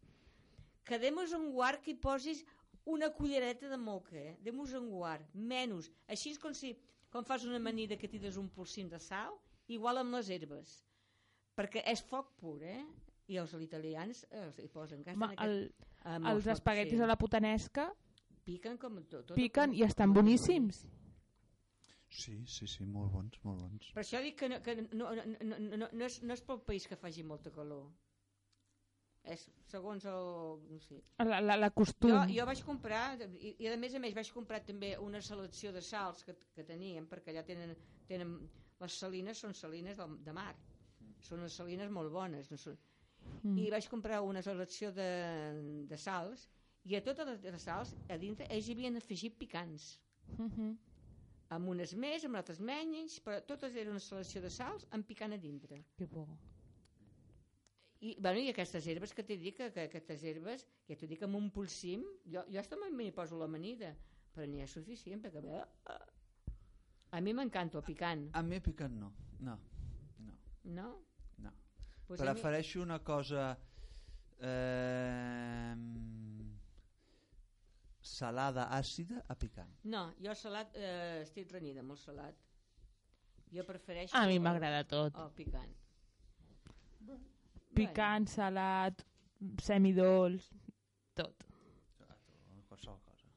que demos en guard que hi posis una cullereta de moca, eh? demos en guard, menys. Així és com si, quan fas una amanida que tires un polsim de sal, igual amb les herbes. Perquè és foc pur, eh? I els italians eh, els hi posen gas. Home, el, amb els espaguetis sí. a la putanesca Piquen com tot. tot piquen com- i estan com- boníssims. Sí, sí, sí, molt bons, molt bons. Per això dic que no, que no, no, no, no, no, és, no és pel país que faci molta calor. És segons el... No sé. La, la, la costum. Jo, jo vaig comprar, i, i a més a més vaig comprar també una selecció de sals que, que teníem, perquè allà tenen, tenen... Les salines són salines de, de mar. Són unes salines molt bones. No són... Mm. I vaig comprar una selecció de, de sals i a totes les, les sals a dintre ells hi havien afegit picants. Mhm. Amb unes més, amb altres menys, però totes eren una selecció de sals amb picant a dintre. Que bo. I, bueno, i aquestes herbes que t'he dit, que, que aquestes herbes, que t'ho dic amb un pulsim, jo, jo hasta m'hi poso l'amanida, però n'hi ha suficient, perquè... eh, A mi m'encanta el picant, A mi picant no. No. No. no? no. Pues a mi- Prefereixo una cosa eh, salada, àcida, a picant. No, jo salat, eh, estic renyida amb el salat. Jo prefereixo... A mi m'agrada tot. El picant. Picant, salat, semidolç, tot. Qualsevol cosa.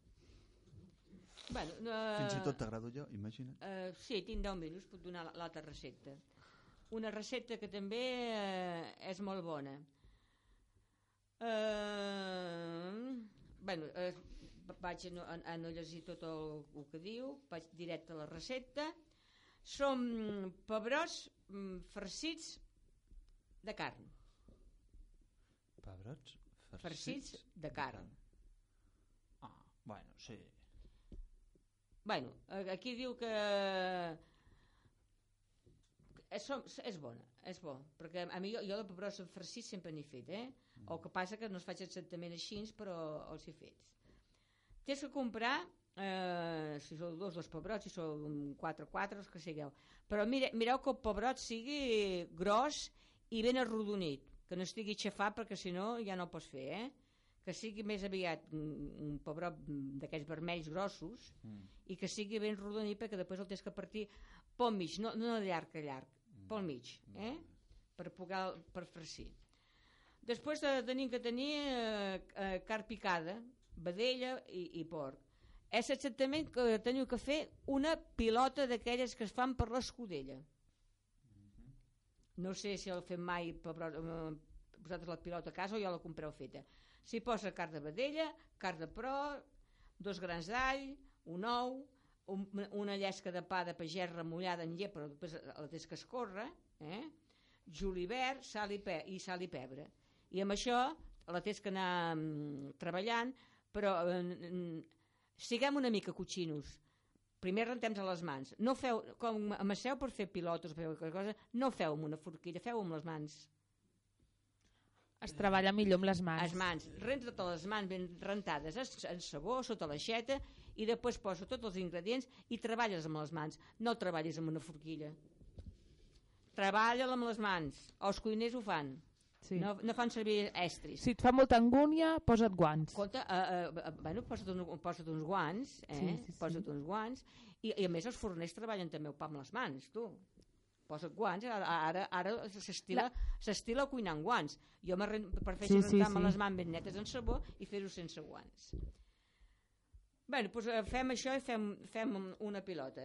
Bueno, eh, Fins i tot t'agrado jo, imagina't. Eh, sí, tinc 10 minuts, puc donar l'altra recepta. Una recepta que també eh, és molt bona. Eh, bueno, eh, vaig a no, a, a no llegir tot el, el que diu, vaig directe a la recepta. Són pebrots mm, farcits de carn. Pebrots farcits, Farcits de carn. Ah, bueno, sí. Bueno, aquí diu que és, som- és bona, és bo, perquè a mi jo, jo de pebrots en farcits sempre n'he fet, eh? El que passa que no es faig exactament així, però els he fet. Tens que comprar, eh, si sou dos, dos pebrots, si sou un quatre, quatre, els que sigueu. Però mire, mireu que el pebrot sigui gros i ben arrodonit, que no estigui xafat perquè si no ja no pots fer, eh? que sigui més aviat un, pebrot d'aquells vermells grossos Mm. i que sigui ben rodonit perquè després el tens que partir pel mig, no, no de llarg a llarg, pel mig, eh? per poder per farcir. Després de, tenim que tenir eh, eh, carn picada, vedella i, i porc. És exactament que teniu que fer una pilota d'aquelles que es fan per l'escudella. No sé si el fem mai per, eh, vosaltres la pilota a casa o ja la compreu feta. S'hi posa carn de vedella, carn de pro, dos grans d'all, un ou, un, una llesca de pa de pagès remullada en llet, però després la tens que escorre, eh? julivert, sal i, pe i sal i pebre. I amb això la tens que anar mm, treballant, però eh, siguem una mica cotxinos. Primer rentem a les mans. No feu, com amasseu per fer pilotes, feu qualque cosa, no feu amb una forquilla, feu amb les mans. Es treballa millor amb les mans. Les mans, renta totes les mans ben rentades en- sabó, sota l'aixeta, i després posa tots els ingredients i treballes amb les mans. No el treballis amb una forquilla. Treballa amb les mans. Els cuiners ho fan. Sí. No, no fan servir estris. Si et fa molta angúnia, posa't guants. Compte, uh, uh, bueno, posa't, un, posa't uns guants, eh? Sí, sí, sí. posa't uns guants, i, i a més els forners treballen també el pa amb les mans, tu. Posa't guants, ara, ara, ara s'estila s'estila a cuinar amb guants. Jo prefereixo Sí, sí, rentar-me sí. les mans ben netes en sabó i fer-ho sense guants. Bé, doncs eh, fem això i fem, fem una pilota.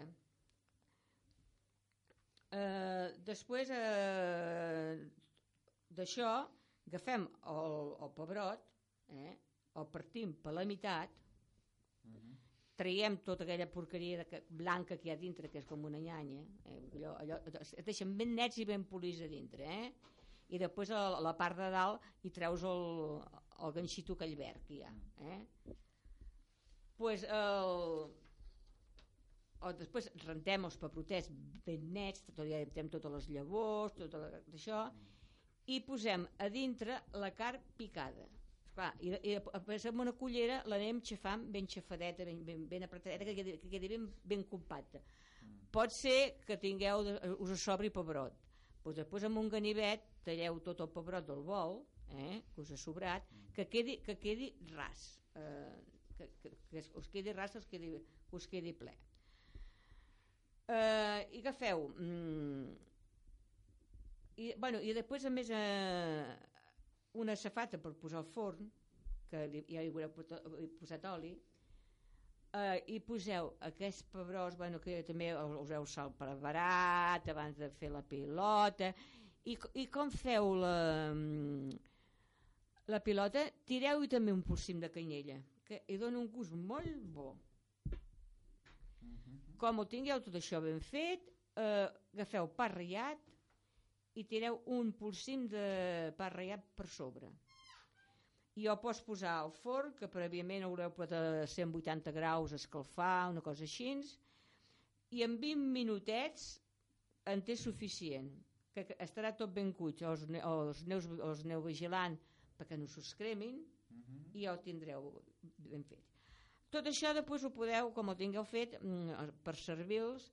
Eh, després eh, d'això agafem el, el pebrot, eh, el partim per la meitat, traiem tota aquella porqueria de que, blanca que hi ha dintre, que és com una nyanya, eh, allò, allò, es deixen ben nets i ben polits a dintre, eh? i després a la, la part de dalt hi treus el, el ganxito aquell verd que hi ha. Eh? Pues el, o després rentem els paprotets ben nets, tot, ja totes les llavors, tot això, i posem a dintre la carn picada. Esclar, i, i amb una cullera l'anem xafant ben xafadeta, ben, ben, ben apretadeta, que quedi, que quedi ben, ben compacta. Pot ser que tingueu, us sobri pebrot. Pues després amb un ganivet talleu tot el pebrot del bol, eh, que us ha sobrat, que quedi, que quedi ras. Eh, que, que, que us quedi ras, us quedi, us quedi ple. Eh, I què feu? Mm, i, bueno, I després, a més, eh, una safata per posar al forn, que li, ja hi haureu posat oli, eh, i poseu aquests pebrós, bueno, que també us heu salpreparat abans de fer la pilota, i, i com feu la, la pilota, tireu-hi també un polsim de canyella, que hi dona un gust molt bo. Com ho tingueu tot això ben fet, eh, agafeu pa ratllat i tireu un polsim de pa ratllat per sobre. I ho pots posar al forn, que prèviament haureu posat a 180 graus escalfar, una cosa així, i en 20 minutets en té suficient que estarà tot ben cuit o els, ne- o els, neus, o els neu vigilant perquè no s'us cremin i ja ho tindreu ben fet tot això després ho podeu, com ho tingueu fet mm, per servir-los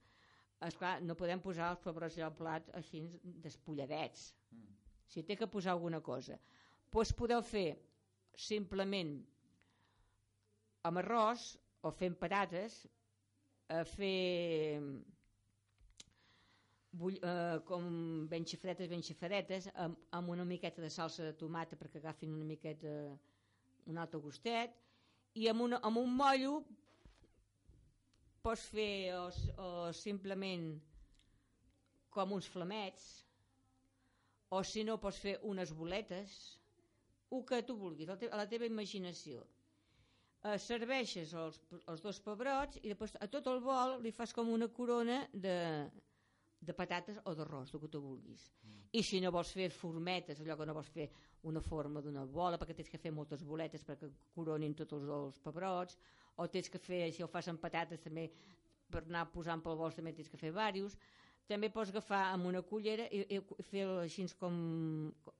esclar, no podem posar els pebrots al plat així despulladets. Si té que posar alguna cosa. Doncs podeu fer simplement amb arròs o fent patates a fer bull, eh, com ben xifretes, ben xifretes amb, amb una miqueta de salsa de tomata perquè agafin una miqueta un altre gustet i amb, una, amb un mollo pots fer o, o simplement com uns flamets o si no pots fer unes boletes el que tu vulguis, a la teva imaginació eh, serveixes els, els dos pebrots i després a tot el bol li fas com una corona de, de patates o d'arròs, el que tu vulguis. I si no vols fer formetes, allò que no vols fer una forma d'una bola, perquè tens que fer moltes boletes perquè coronin tots els, els pebrots, o tens que fer, si ho fas amb patates també, per anar posant pel bol també tens que fer diversos. També pots agafar amb una cullera i, i fer així com,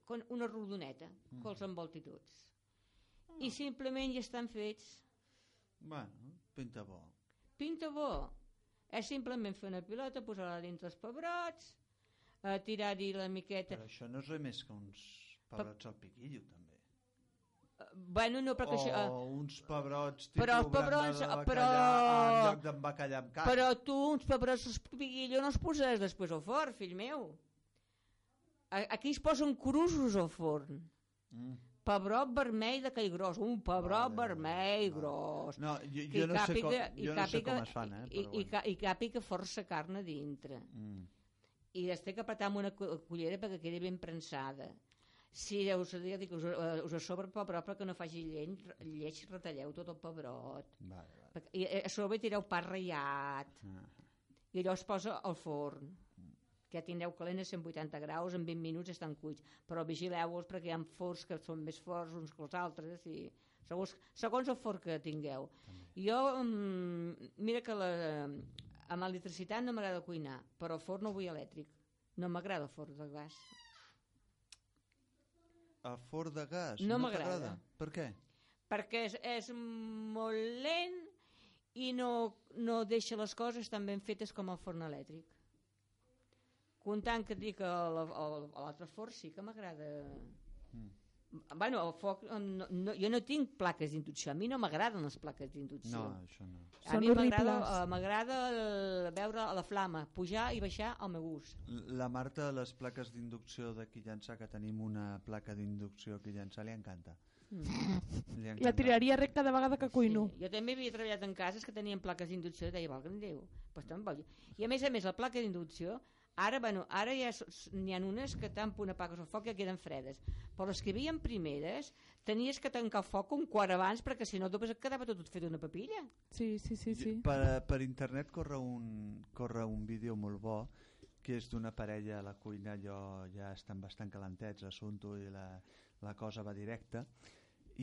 com una rodoneta, que els envolti tots. I simplement ja estan fets. Bueno, pinta bo. Pinta bo. És simplement fer una pilota, posar-la dintre els pebrots, eh, tirar-hi la miqueta... Però això no és res més que uns pebrots al piquillo, també. Bueno, no, perquè o això... eh, uns pebrots Però els pebrots, de però- en lloc d'en bacallà amb carn. Però tu uns pebrots als piquillo no els poses després al forn, fill meu. Aquí es posen crusos al forn. Mm. Pebrot vermell d'aquell gros, un pebrot Vale, vermell vale. gros. No, jo, que jo, no sé, com, jo no sé com es fan, eh? I, Però i, bueno. ca- i càpiga força carn a dintre. Mm. I es té que apretar amb una cu- cullera perquè quedi ben prensada. Si us, dic, us, eh, us a sobre el pebrot perquè no faci lleny, lleig, retalleu tot el pebrot. Vale, vale. I eh, a sobre tireu pa ratllat. Ah. i allò es posa al forn que tindreu calent a 180 graus en 20 minuts estan cuits però vigileu-vos perquè hi ha forns que són més forts uns que els altres i segons, segons el forn que tingueu jo mm, mira que la, amb l'electricitat no m'agrada cuinar però el forn no vull elèctric no m'agrada el forn de gas El forn de gas No no, m'agrada. Per què? perquè és, és molt lent i no, no deixa les coses tan ben fetes com el forn elèctric. Comptant que et dic que l'altre forn sí que m'agrada... Bueno, el foc, no, no, jo no tinc plaques d'inducció, a mi no m'agraden les plaques d'inducció. No, això no. a Són mi m'agrada eh, veure la flama, pujar i baixar al meu gust. La Marta, les plaques d'inducció d'aquí llançar, que tenim una placa d'inducció aquí llançar, li encanta. Mm. Li La tiraria rec cada vegada que cuino. Sí. Jo també havia treballat en cases que tenien plaques d'inducció i deia, valga'm Déu, pues. I a més a més, la placa d'inducció, ara, bueno, ara ja n'hi ha unes que tant punt apagues el foc ja queden fredes. Però les que hi havia primeres, tenies que tancar el foc un quart abans perquè si no després et quedava tot fet una papilla. Sí, sí, sí, sí. Per, per internet corre un, corre un vídeo molt bo que és d'una parella a la cuina, allò ja estan bastant calentets l'assumpte i la, la cosa va directa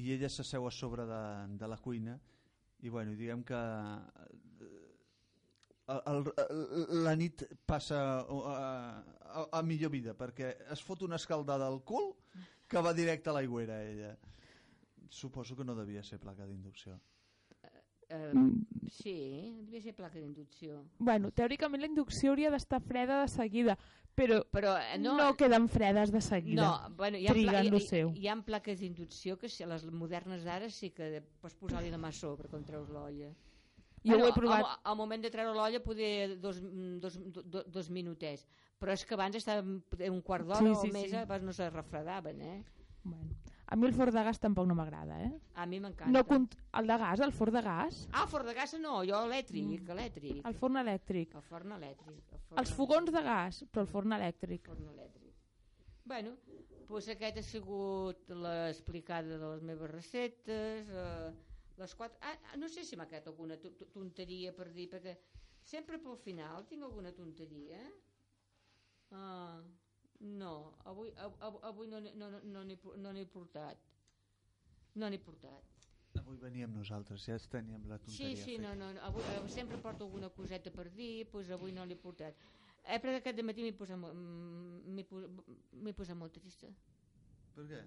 i ella s'asseu a sobre de, de la cuina i bueno, diguem que el, el, la nit passa a, a, a millor vida perquè es fot una escaldada al cul que va directe a l'aigüera ella suposo que no devia ser placa d'inducció Eh, Mm. sí, devia ser placa d'inducció. Bueno, teòricament la inducció hauria d'estar freda de seguida, però Però eh, no, no, no queden fredes de seguida. No, bueno, hi ha, pla- hi, seu. hi, hi ha plaques d'inducció que si les modernes d'ara sí que pots posar-li la mà a sobre quan treus l'olla. Jo ho he provat. Al, al moment de treure l'olla poder dos, dos, dos, dos minutets, però és que abans estava un quart d'hora Sí, o sí, més, sí. abans no se refredaven, eh? Bueno, a mi el forn de gas tampoc no m'agrada, eh? A mi m'encanta. No cont... El de gas, el forn de gas, Ah, forn de gas no, jo elèctric, elèctric. el forn elèctric. El forn elèctric. El forn Els fogons de gas, però el forn elèctric. forn elèctric. Bueno, doncs aquest ha sigut l'explicada de les meves receptes, eh, les quatre... Ah, ah, no sé si m'ha quedat alguna to- to- tonteria per dir, perquè sempre pel final tinc alguna tonteria. Ah, no, avui, av- av- avui no n'he no, no, no no portat. No n'he portat. Avui veníem nosaltres, ja teníem la Sí, tonteria sí, feta. no, no. Avui, eh, sempre porto alguna coseta per dir, doncs avui no l'he portat. Eh, però aquest matí m'he posat, mm, m'he pos- m'he posat molt trista. Per què?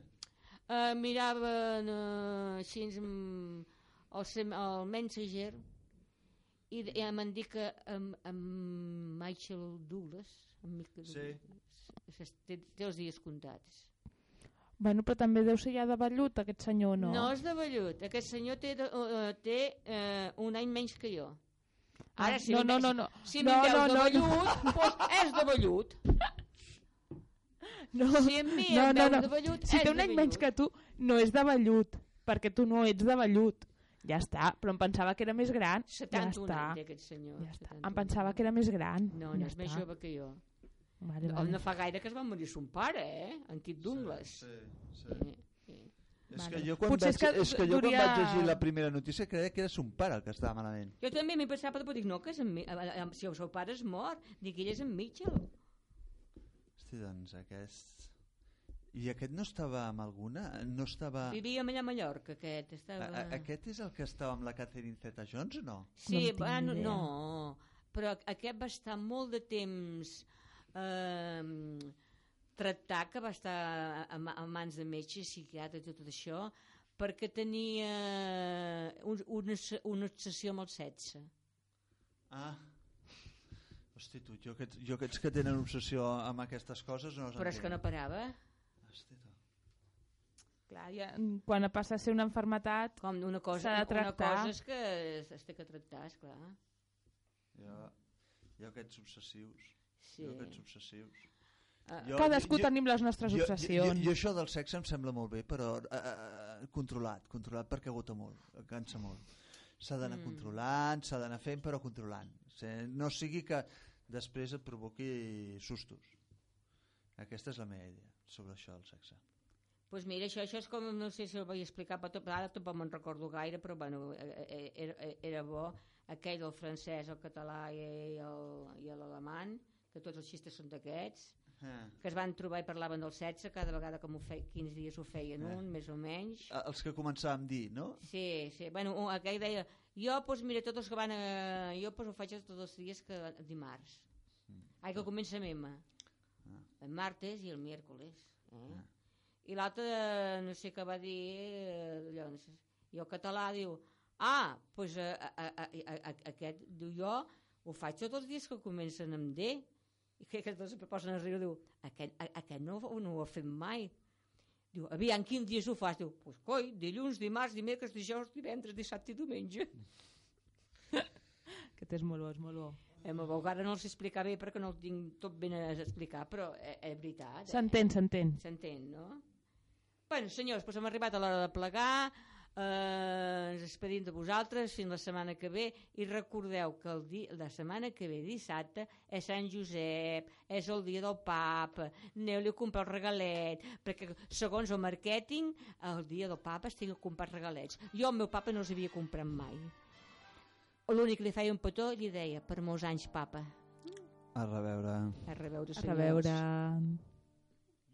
Uh, mirava uh, així mm, el, sem- el Mensager i, i m'han dit que amb, amb Michael Douglas, amb Michael Sí. Douglas té, té els dies comptats. Bueno, però també deu ser ja de vellut, aquest senyor, no? No és de vellut. Aquest senyor té, uh, té uh, un any menys que jo. Ah, Ara, si no, em no, no, no. Si No, no, no, de no, vellut, doncs és de vellut. no. Si no, em no, veus no. de vellut, Si té un any menys que tu, no és de vellut, perquè tu no ets de vellut. Ja està, però em pensava que era més gran. 71 ja està. anys té aquest senyor. Ja està. 71. Em pensava que era més gran. No, ja no és més està. jove que jo. Vale, No, vale. no fa gaire que es va morir son pare, eh? En Kit Douglas. Sí, sí. Sí, sí. És Vale. que jo quan, Potser vaig, és que és que jo quan duria- vaig llegir la primera notícia creia que era son pare el que estava malament. Jo també m'he pensat, però dic, no, que és en, Mi- si el seu pare és mort, dic, ell és en Mitchell. Hosti, doncs aquest... I aquest no estava amb alguna? No estava... Vivia allà a Mallorca, aquest. Estava... A, a, aquest és el que estava amb la Catherine Zeta-Jones o no? No Sí, bueno, ni idea. no, però aquest va estar molt de temps eh, tractat, que va estar a, a mans de metges, psiquiatres i tot això, perquè tenia un, una, una obsessió amb el sexe. Ah. Hosti, tu, jo aquests, jo aquests que tenen obsessió amb aquestes coses no els Però és que no parava. Tu. Clar, ja, quan passa a ser una enfermetat... Com una cosa, de una tractar. cosa és que es, té que tractar, esclar. Jo, jo aquests obsessius. Sí. Jo aquests obsessius. Ah, Jo- Cadascú jo- tenim les nostres Jo, jo, obsessions. jo això del sexe em sembla molt bé, però eh, controlat, controlat perquè agota molt, cansa molt. S'ha d'anar Mm. controlant, s'ha d'anar fent, però controlant. No sigui que després et provoqui sustos. Aquesta és la meva idea sobre això del sexe. pues mira, això, això és com, no sé si ho vaig explicar, però tot, ara tampoc me'n recordo gaire, però bueno, eh, eh, era, era bo aquell del francès, el català i el- i l'alemany, que tots els xistes són d'aquests, Eh. que es van trobar i parlaven del sexe, cada vegada que m'ho feia, 15 dies ho feien Eh. un, més o menys. Eh, Els que començàvem a dir, no? Sí, sí, bueno, un- aquell deia, jo, pues, mira, tots els que van a... Jo pues, ho faig tots els dies que dimarts. Ai, que comença amb M. El martes i el miércoles. Eh? I l'altre, no sé què va dir, eh, allò, no sé, i el català diu, ah, doncs pues, a, a, a, a, a, aquest, diu, jo ho faig tots els dies que comencen amb D. I que aquests dos sempre posen a riure, diu, aquest, a, aquest no, no ho ha fet mai. Diu, aviam, quins dies ho fas? Diu, pues coi, dilluns, dimarts, dimecres, dijous, divendres, dissabte i diumenge. Que és molt bo, és molt bo. Eh, ara no els explicar bé perquè no el tinc tot ben a explicar, però és, és veritat. Eh? S'entén, s'entén. S'entén, no? Bueno, senyors, doncs hem arribat a l'hora de plegar, eh, ens despedim de vosaltres fins la setmana que ve i recordeu que el dia, la setmana que ve, dissabte, és Sant Josep, és el dia del papa, aneu-li a comprar el regalet, perquè segons el màrqueting, el dia del papa es tinc a comprar regalets. Jo el meu papa no els havia comprat mai. L'únic que li feia un petó i li deia, per molts anys, papa. A reveure. A reveure, A senyors. reveure...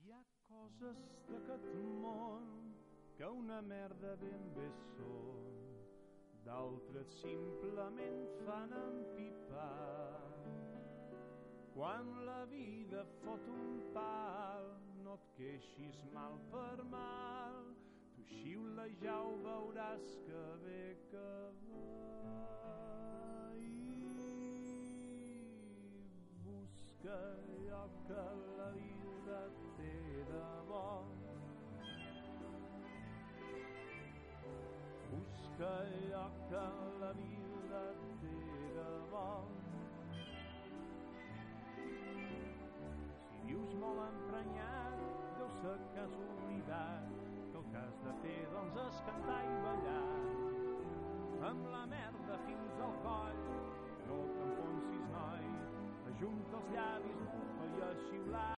Hi ha coses d'aquest món que una merda ben bé són, d'altres simplement fan empipar. Quan la vida fot un pal, no et queixis mal per mal, tu xiula ja ho veuràs que bé que va. Busca allò que la vida té de bo. Busca allò que la vida té de bo. Si vius molt emprenyat, deu ser que has oblidat que el que has de fer doncs és cantar i ballar amb la merda no t'enfonsis noi ajunta els